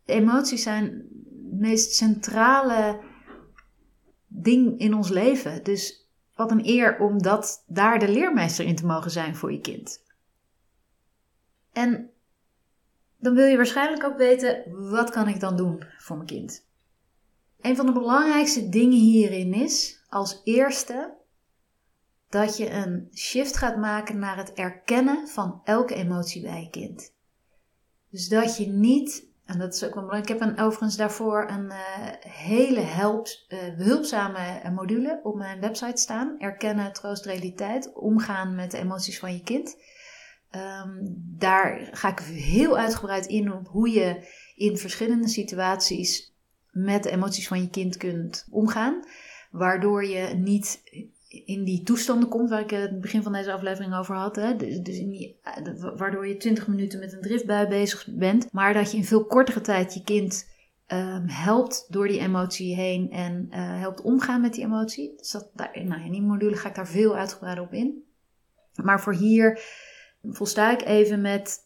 emoties zijn het meest centrale ding in ons leven. Dus wat een eer om dat, daar de leermeester in te mogen zijn voor je kind. En dan wil je waarschijnlijk ook weten, wat kan ik dan doen voor mijn kind? Een van de belangrijkste dingen hierin is als eerste dat je een shift gaat maken naar het erkennen van elke emotie bij je kind. Dus dat je niet En dat is ook wel belangrijk. Ik heb een, overigens daarvoor een uh, hele help, uh, behulpzame module op mijn website staan. Erkennen, troost, realiteit. Omgaan met de emoties van je kind. Um, daar ga ik heel uitgebreid in op hoe je in verschillende situaties met de emoties van je kind kunt omgaan. Waardoor je niet in die toestanden komt waar ik het begin van deze aflevering over had. Hè? Dus, dus in die, waardoor je 20 minuten met een driftbui bezig bent. Maar dat je in veel kortere tijd je kind um, helpt door die emotie heen en uh, helpt omgaan met die emotie. Dus dat, daar, nou, in die module ga ik daar veel uitgebreider op in. Maar voor hier volsta ik even met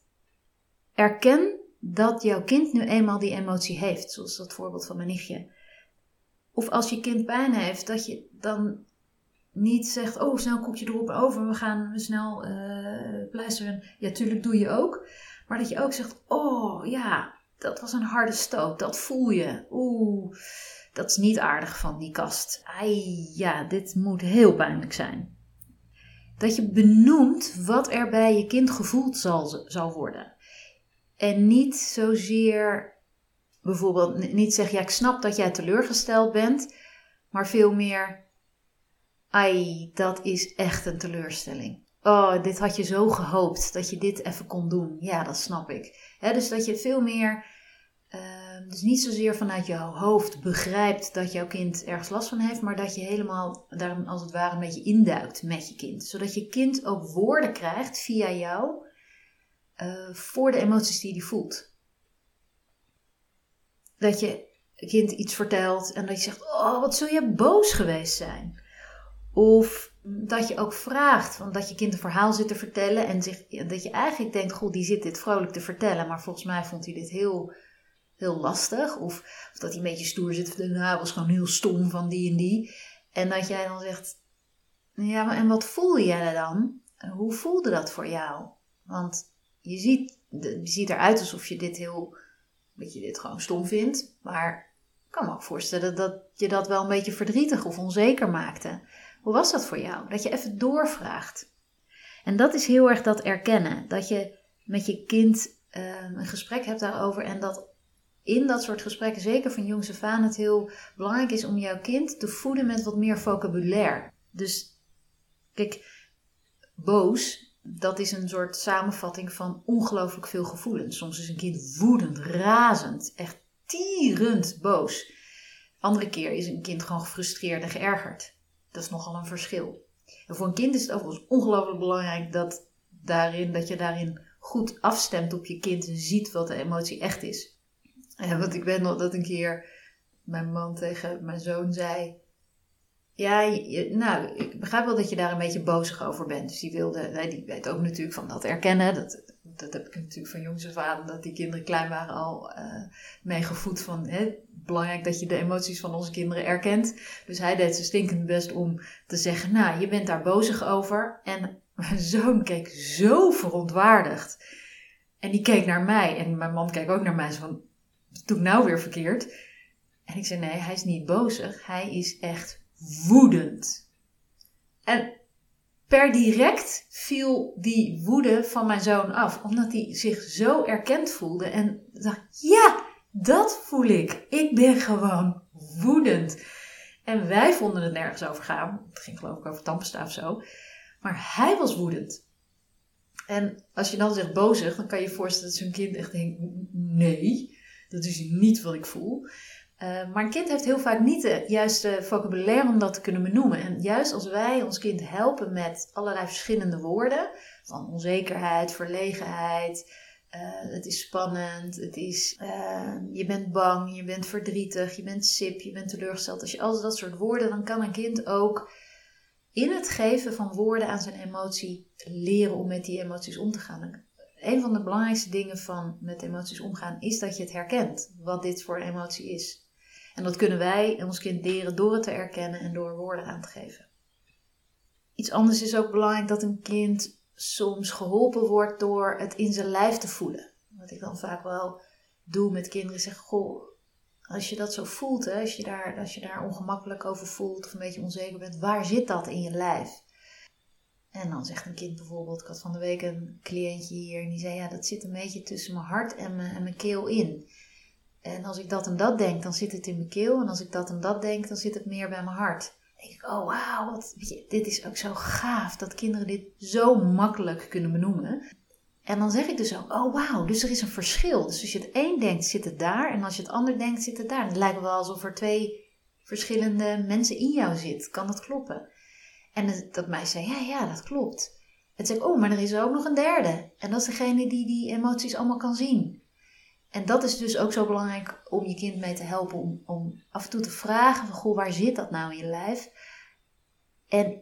erken dat jouw kind nu eenmaal die emotie heeft. Zoals dat voorbeeld van mijn nichtje. Of als je kind pijn heeft, dat je dan niet zegt, oh snel koekje erop over, we gaan snel uh, pleisteren. Ja, tuurlijk doe je ook. Maar dat je ook zegt, oh ja, dat was een harde stoot, dat voel je. Oeh, dat is niet aardig van die kast. Ai, ja, dit moet heel pijnlijk zijn. Dat je benoemt wat er bij je kind gevoeld zal, zal worden. En niet zozeer bijvoorbeeld niet zeggen, ja, ik snap dat jij teleurgesteld bent, maar veel meer, ai, dat is echt een teleurstelling. Oh, dit had je zo gehoopt dat je dit even kon doen. Ja, dat snap ik. dus dat je veel meer, uh, dus niet zozeer vanuit jouw hoofd begrijpt dat jouw kind ergens last van heeft, maar dat je helemaal daar als het ware een beetje induikt met je kind. Zodat je kind ook woorden krijgt via jou uh, voor de emoties die hij voelt. Dat je kind iets vertelt en dat je zegt: Oh, wat zul je boos geweest zijn? Of dat je ook vraagt, want dat je kind een verhaal zit te vertellen en dat je eigenlijk denkt: Goh, die zit dit vrolijk te vertellen, maar volgens mij vond hij dit heel, heel lastig. Of, of dat hij een beetje stoer zit Nou, hij was gewoon heel stom van die en die. En dat jij dan zegt: Ja, en wat voelde jij dan? Hoe voelde dat voor jou? Want je ziet, je ziet eruit alsof je dit heel, dat je dit gewoon stom vindt. Maar ik kan me ook voorstellen dat je dat wel een beetje verdrietig of onzeker maakte. Hoe was dat voor jou? Dat je even doorvraagt. En dat is heel erg dat erkennen. Dat je met je kind ehm, een gesprek hebt daarover. En dat in dat soort gesprekken, zeker van jongs af het heel belangrijk is om jouw kind te voeden met wat meer vocabulaire. Dus kijk, boos dat is een soort samenvatting van ongelooflijk veel gevoelens. Soms is een kind woedend, razend, echt tierend boos. Andere keer is een kind gewoon gefrustreerd en geërgerd. Dat is nogal een verschil. En voor een kind is het overigens ongelooflijk belangrijk dat, daarin, dat je daarin goed afstemt op je kind en ziet wat de emotie echt is. En want ik weet nog dat een keer mijn man tegen mijn zoon zei: ja, nou, ik begrijp wel dat je daar een beetje bozig over bent. Dus die wilde, die weet ook natuurlijk van dat erkennen. Dat, dat heb ik natuurlijk van jongs af aan, dat die kinderen klein waren al uh, meegevoed van, hè, belangrijk dat je de emoties van onze kinderen erkent. Dus hij deed zijn stinkend best om te zeggen, nou, je bent daar bozig over. En mijn zoon keek zo verontwaardigd. En die keek naar mij en mijn man keek ook naar mij zo van, wat doe ik nou weer verkeerd? En ik zei, nee, hij is niet bozig. Hij is echt woedend. En per direct viel die woede van mijn zoon af, omdat hij zich zo erkend voelde en dacht: ja, dat voel ik. Ik ben gewoon woedend. En wij vonden het nergens over gaan. Het ging geloof ik over tandpasta of zo. Maar hij was woedend. En als je dan zegt bozig, dan kan je je voorstellen dat zo'n kind echt denkt: nee, dat is niet wat ik voel. Uh, maar een kind heeft heel vaak niet de juiste vocabulaire om dat te kunnen benoemen. En juist als wij ons kind helpen met allerlei verschillende woorden, van onzekerheid, verlegenheid, uh, het is spannend, het is, uh, je bent bang, je bent verdrietig, je bent sip, je bent teleurgesteld. Als je al dat soort woorden, dan kan een kind ook in het geven van woorden aan zijn emotie leren om met die emoties om te gaan. Een van de belangrijkste dingen van met emoties omgaan is dat je het herkent, wat dit voor emotie is. En dat kunnen wij ons kind leren door het te erkennen en door woorden aan te geven. Iets anders is ook belangrijk dat een kind soms geholpen wordt door het in zijn lijf te voelen. Wat ik dan vaak wel doe met kinderen, zeg: Goh, als je dat zo voelt, hè, als, je daar, als je daar ongemakkelijk over voelt of een beetje onzeker bent, waar zit dat in je lijf? En dan zegt een kind bijvoorbeeld, ik had van de week een cliëntje hier en die zei: Ja, dat zit een beetje tussen mijn hart en mijn, en mijn keel in. En als ik dat en dat denk, dan zit het in mijn keel. En als ik dat en dat denk, dan zit het meer bij mijn hart. Dan denk ik, oh wauw, dit is ook zo gaaf dat kinderen dit zo makkelijk kunnen benoemen. En dan zeg ik dus ook, oh wauw, dus er is een verschil. Dus als je het een denkt, zit het daar. En als je het ander denkt, zit het daar. het lijkt wel alsof er twee verschillende mensen in jou zit. Kan dat kloppen? En dat meisje zei, ja, ja, dat klopt. En zei ik, oh, maar er is ook nog een derde. En dat is degene die die emoties allemaal kan zien. En dat is dus ook zo belangrijk om je kind mee te helpen. Om, om af en toe te vragen van, goh, waar zit dat nou in je lijf? En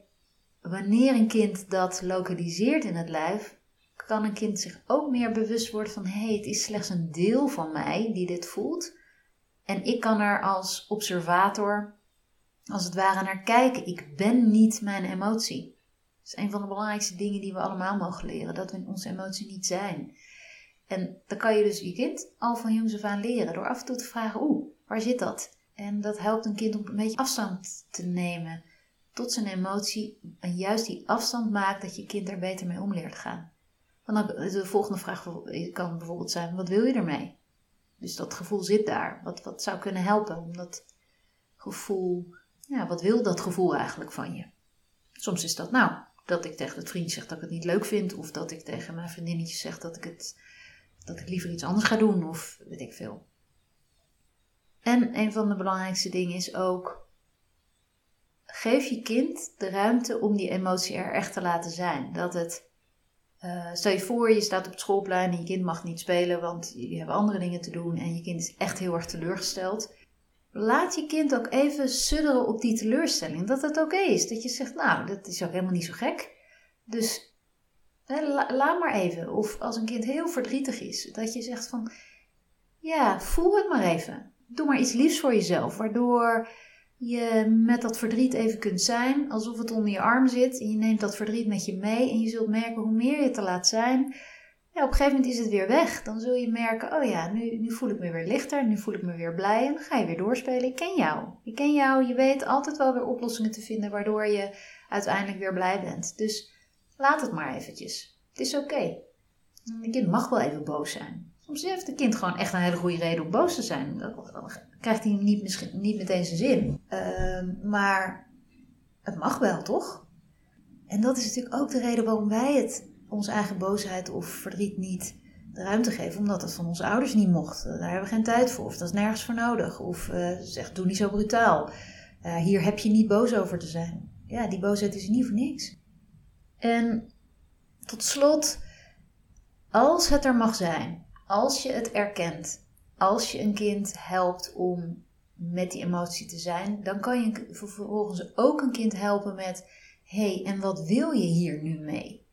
wanneer een kind dat lokaliseert in het lijf, kan een kind zich ook meer bewust worden van, hé, hey, het is slechts een deel van mij die dit voelt. En ik kan er als observator, als het ware, naar kijken. Ik ben niet mijn emotie. Dat is een van de belangrijkste dingen die we allemaal mogen leren. Dat we onze emotie niet zijn. En dan kan je dus je kind al van jongs af aan leren. Door af en toe te vragen, oeh, waar zit dat? En dat helpt een kind om een beetje afstand te nemen tot zijn emotie. En juist die afstand maakt dat je kind er beter mee om leert gaan. Dan, de volgende vraag kan bijvoorbeeld zijn, wat wil je ermee? Dus dat gevoel zit daar. Wat, wat zou kunnen helpen om dat gevoel, ja, wat wil dat gevoel eigenlijk van je? Soms is dat nou, dat ik tegen het vriendje zeg dat ik het niet leuk vind, of dat ik tegen mijn vriendinnetje zeg dat ik, het, dat ik liever iets anders ga doen, of weet ik veel. En een van de belangrijkste dingen is ook, geef je kind de ruimte om die emotie er echt te laten zijn. Dat het uh, stel je voor, je staat op het schoolplein en je kind mag niet spelen, want jullie hebben andere dingen te doen en je kind is echt heel erg teleurgesteld. Laat je kind ook even sudderen op die teleurstelling. Dat het oké is. Dat je zegt, nou, dat is ook helemaal niet zo gek. Dus laat maar even. Of als een kind heel verdrietig is, dat je zegt van, ja, voel het maar even. Doe maar iets liefs voor jezelf, waardoor je met dat verdriet even kunt zijn, alsof het onder je arm zit. En je neemt dat verdriet met je mee en je zult merken hoe meer je het te laat zijn. Ja, op een gegeven moment is het weer weg. Dan zul je merken, oh ja, nu, nu voel ik me weer lichter, nu voel ik me weer blij. En dan ga je weer doorspelen. Ik ken jou. Ik ken jou. Je weet altijd wel weer oplossingen te vinden waardoor je uiteindelijk weer blij bent. Dus laat het maar eventjes. Het is oké. Okay. Een kind mag wel even boos zijn. Soms heeft een kind gewoon echt een hele goede reden om boos te zijn. Dan krijgt hij niet, misschien, niet meteen zijn zin. Ehm, maar het mag wel, toch? En dat is natuurlijk ook de reden waarom wij het, onze eigen boosheid of verdriet niet de ruimte geven. Omdat het van onze ouders niet mocht. Daar hebben we geen tijd voor. Of dat is nergens voor nodig. Of uh, zeg, doe niet zo brutaal. Uh, hier heb je niet boos over te zijn. Ja, die boosheid is niet voor niks. En tot slot, als het er mag zijn, als je het erkent, als je een kind helpt om met die emotie te zijn, dan kan je vervolgens ook een kind helpen met: hé, hey, en wat wil je hier nu mee?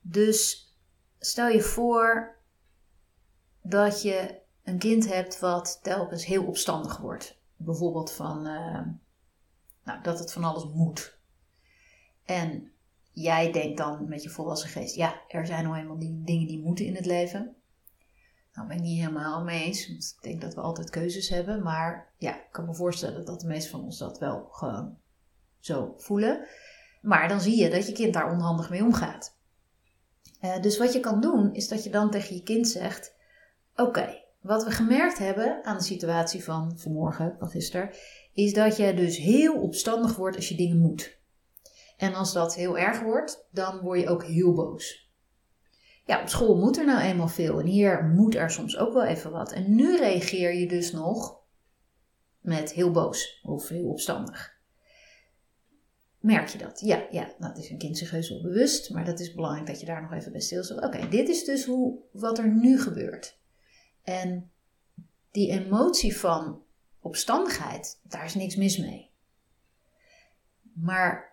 Dus stel je voor dat je een kind hebt wat telkens heel opstandig wordt. Bijvoorbeeld van uh, nou, dat het van alles moet. En jij denkt dan met je volwassen geest: ja, er zijn nou eenmaal die dingen die moeten in het leven. Nou, ben ik niet helemaal mee eens. Want ik denk dat we altijd keuzes hebben. Maar ja, ik kan me voorstellen dat de meesten van ons dat wel gewoon zo voelen. Maar dan zie je dat je kind daar onhandig mee omgaat. Uh, dus wat je kan doen, is dat je dan tegen je kind zegt: Oké, wat we gemerkt hebben aan de situatie van vanmorgen, van gisteren, is dat je dus heel opstandig wordt als je dingen moet. En als dat heel erg wordt, dan word je ook heel boos ja, op school moet er nou eenmaal veel en hier moet er soms ook wel even wat. En nu reageer je dus nog met heel boos of heel opstandig. Merk je dat? Ja, ja, nou, dat is een kind zich heus wel bewust, maar dat is belangrijk dat je daar nog even bij stilstaat. Oké, dit is dus hoe, wat er nu gebeurt. En die emotie van opstandigheid, daar is niks mis mee. Maar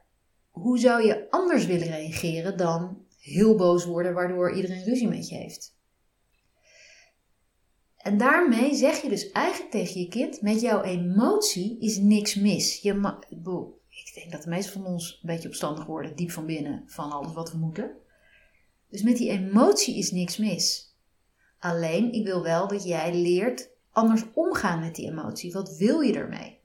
hoe zou je anders willen reageren dan heel boos worden, waardoor iedereen ruzie met je heeft. En daarmee zeg je dus eigenlijk tegen je kind: met jouw emotie is niks mis. Je ik denk dat de meesten van ons een beetje opstandig worden, diep van binnen, van alles wat we moeten. Dus met die emotie is niks mis. Alleen, ik wil wel dat jij leert anders omgaan met die emotie. Wat wil je ermee?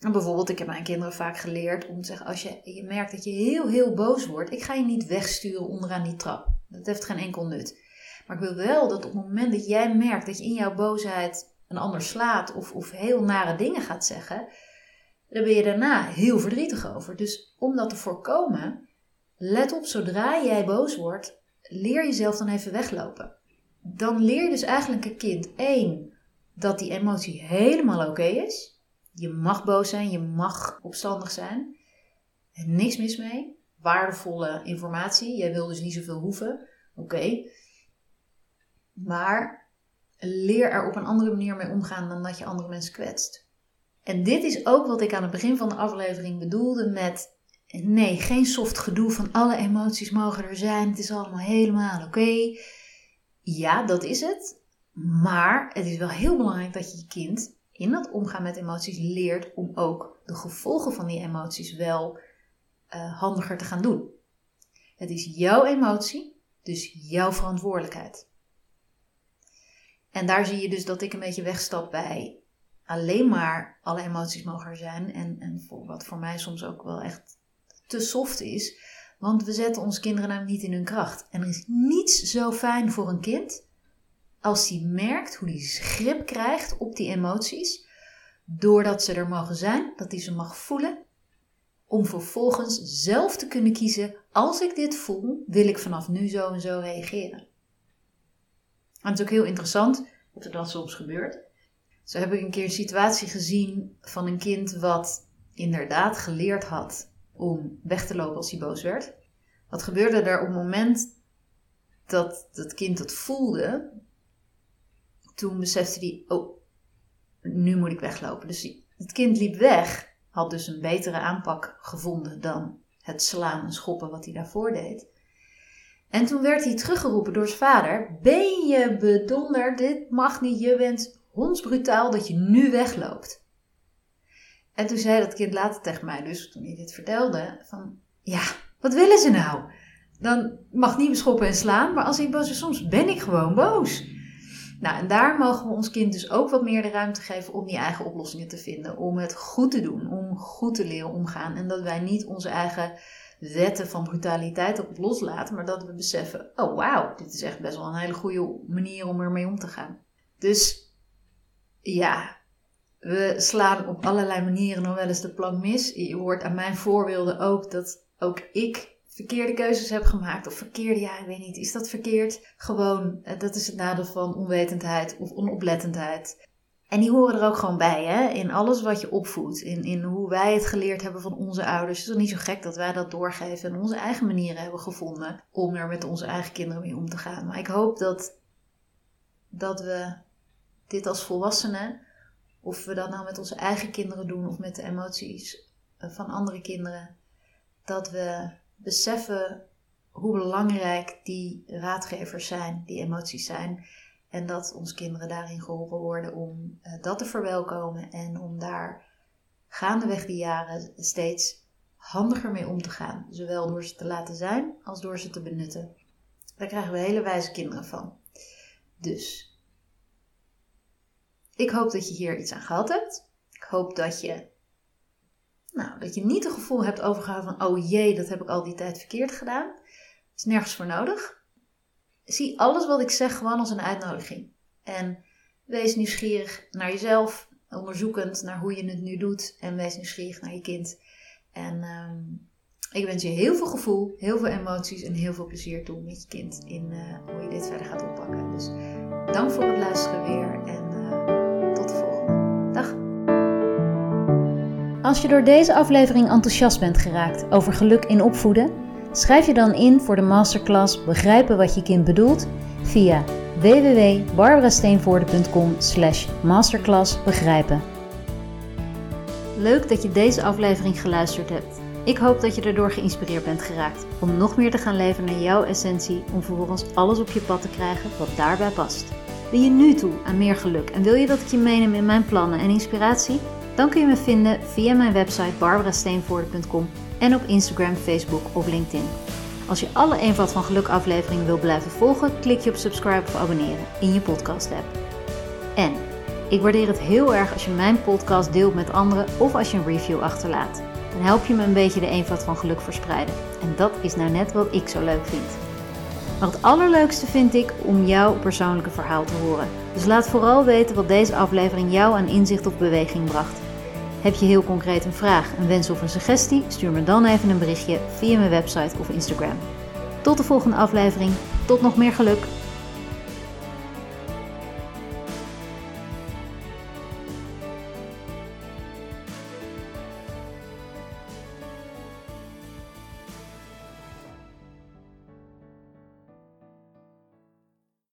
En bijvoorbeeld, ik heb mijn kinderen vaak geleerd om te zeggen: als je, je merkt dat je heel, heel boos wordt, ik ga je niet wegsturen onderaan die trap. Dat heeft geen enkel nut. Maar ik wil wel dat op het moment dat jij merkt dat je in jouw boosheid een ander slaat of, of heel nare dingen gaat zeggen, dan ben je daarna heel verdrietig over. Dus om dat te voorkomen, let op, zodra jij boos wordt, leer jezelf dan even weglopen. Dan leer je dus eigenlijk een kind één dat die emotie helemaal oké is. Je mag boos zijn, je mag opstandig zijn. Niks mis mee. Waardevolle informatie. Jij wil dus niet zoveel hoeven. Oké. Maar leer er op een andere manier mee omgaan dan dat je andere mensen kwetst. En dit is ook wat ik aan het begin van de aflevering bedoelde met nee, geen soft gedoe van alle emoties mogen er zijn. Het is allemaal helemaal oké. Ja, dat is het. Maar het is wel heel belangrijk dat je je kind in dat omgaan met emoties leert om ook de gevolgen van die emoties wel uh, handiger te gaan doen. Het is jouw emotie, dus jouw verantwoordelijkheid. En daar zie je dus dat ik een beetje wegstap bij alleen maar alle emoties mogen zijn. En, en wat voor mij soms ook wel echt te soft is. Want we zetten onze kinderen namelijk niet in hun kracht. En er is niets zo fijn voor een kind als hij merkt hoe hij grip krijgt op die emoties. Doordat ze er mogen zijn, dat hij ze mag voelen. Om vervolgens zelf te kunnen kiezen: als ik dit voel, wil ik vanaf nu zo en zo reageren. En het is ook heel interessant dat er dat soms gebeurt. Zo heb ik een keer een situatie gezien van een kind wat inderdaad geleerd had om weg te lopen als hij boos werd. Wat gebeurde er op het moment dat het kind het voelde? Toen besefte hij, oh, nu moet ik weglopen. Dus het kind liep weg, had dus een betere aanpak gevonden dan het slaan en schoppen wat hij daarvoor deed. En toen werd hij teruggeroepen door zijn vader: Ben je bedonderd? Dit mag niet. Je bent hondsbrutaal dat je nu wegloopt. En toen zei dat kind later tegen mij, dus toen hij dit vertelde: van ja, wat willen ze nou? Dan mag niet beschoppen en slaan, maar als ik boos ben, soms ben ik gewoon boos. Nou, en daar mogen we ons kind dus ook wat meer de ruimte geven om die eigen oplossingen te vinden. Om het goed te doen, om goed te leren omgaan. En dat wij niet onze eigen wetten van brutaliteit op loslaten, maar dat we beseffen: oh wauw, dit is echt best wel een hele goede manier om ermee om te gaan. Dus ja, we slaan op allerlei manieren nog wel eens de plank mis. Je hoort aan mijn voorbeelden ook dat ook ik verkeerde keuzes heb gemaakt. Of verkeerde, ja, ik weet niet, is dat verkeerd? Gewoon, eh, dat is het nadeel van onwetendheid of onoplettendheid. En die horen er ook gewoon bij, hè? In alles wat je opvoedt. In, in hoe wij het geleerd hebben van onze ouders. Het is toch niet zo gek dat wij dat doorgeven en onze eigen manieren hebben gevonden om er met onze eigen kinderen mee om te gaan. Maar ik hoop dat, dat we dit als volwassenen, of we dat nou met onze eigen kinderen doen of met de emoties van andere kinderen, dat we beseffen hoe belangrijk die raadgevers zijn, die emoties zijn. En dat onze kinderen daarin geholpen worden om uh, dat te verwelkomen en om daar gaandeweg die jaren steeds handiger mee om te gaan. Zowel door ze te laten zijn als door ze te benutten. Daar krijgen we hele wijze kinderen van. Dus ik hoop dat je hier iets aan gehad hebt. Ik hoop dat je, nou, dat je niet het gevoel hebt overgehouden van: oh jee, dat heb ik al die tijd verkeerd gedaan. Is nergens voor nodig zie alles wat ik zeg gewoon als een uitnodiging. En wees nieuwsgierig naar jezelf, onderzoekend naar hoe je het nu doet. En wees nieuwsgierig naar je kind. En ehm, ik wens je heel veel gevoel, heel veel emoties en heel veel plezier toe met je kind in uh, hoe je dit verder gaat oppakken. Dus dank voor het luisteren weer en Als je door deze aflevering enthousiast bent geraakt over geluk in opvoeden Schrijf je dan in voor de masterclass Begrijpen wat je kind bedoelt via www.barbarasteenvoorde.com slash masterclass begrijpen. Leuk dat je deze aflevering geluisterd hebt. Ik hoop dat je erdoor geïnspireerd bent geraakt om nog meer te gaan leven naar jouw essentie om vervolgens alles op je pad te krijgen wat daarbij past. Ben je nu toe aan meer geluk en wil je dat ik je meeneem in mijn plannen en inspiratie? Dan kun je me vinden via mijn website barbarasteenvoorde.com en op Instagram, Facebook of LinkedIn. Als je alle Eenvoud van Geluk afleveringen wil blijven volgen, klik je op subscribe of abonneren in je podcast app. En ik waardeer het heel erg als je mijn podcast deelt met anderen of als je een review achterlaat. Dan help je me een beetje de eenvoud van geluk verspreiden. En dat is nou net wat ik zo leuk vind. Maar het allerleukste vind ik om jouw persoonlijke verhaal te horen. Dus laat vooral weten wat deze aflevering jou aan inzicht of beweging bracht. Heb je heel concreet een vraag, een wens of een suggestie? Stuur me dan even een berichtje via mijn website of Instagram. Tot de volgende aflevering. Tot nog meer geluk.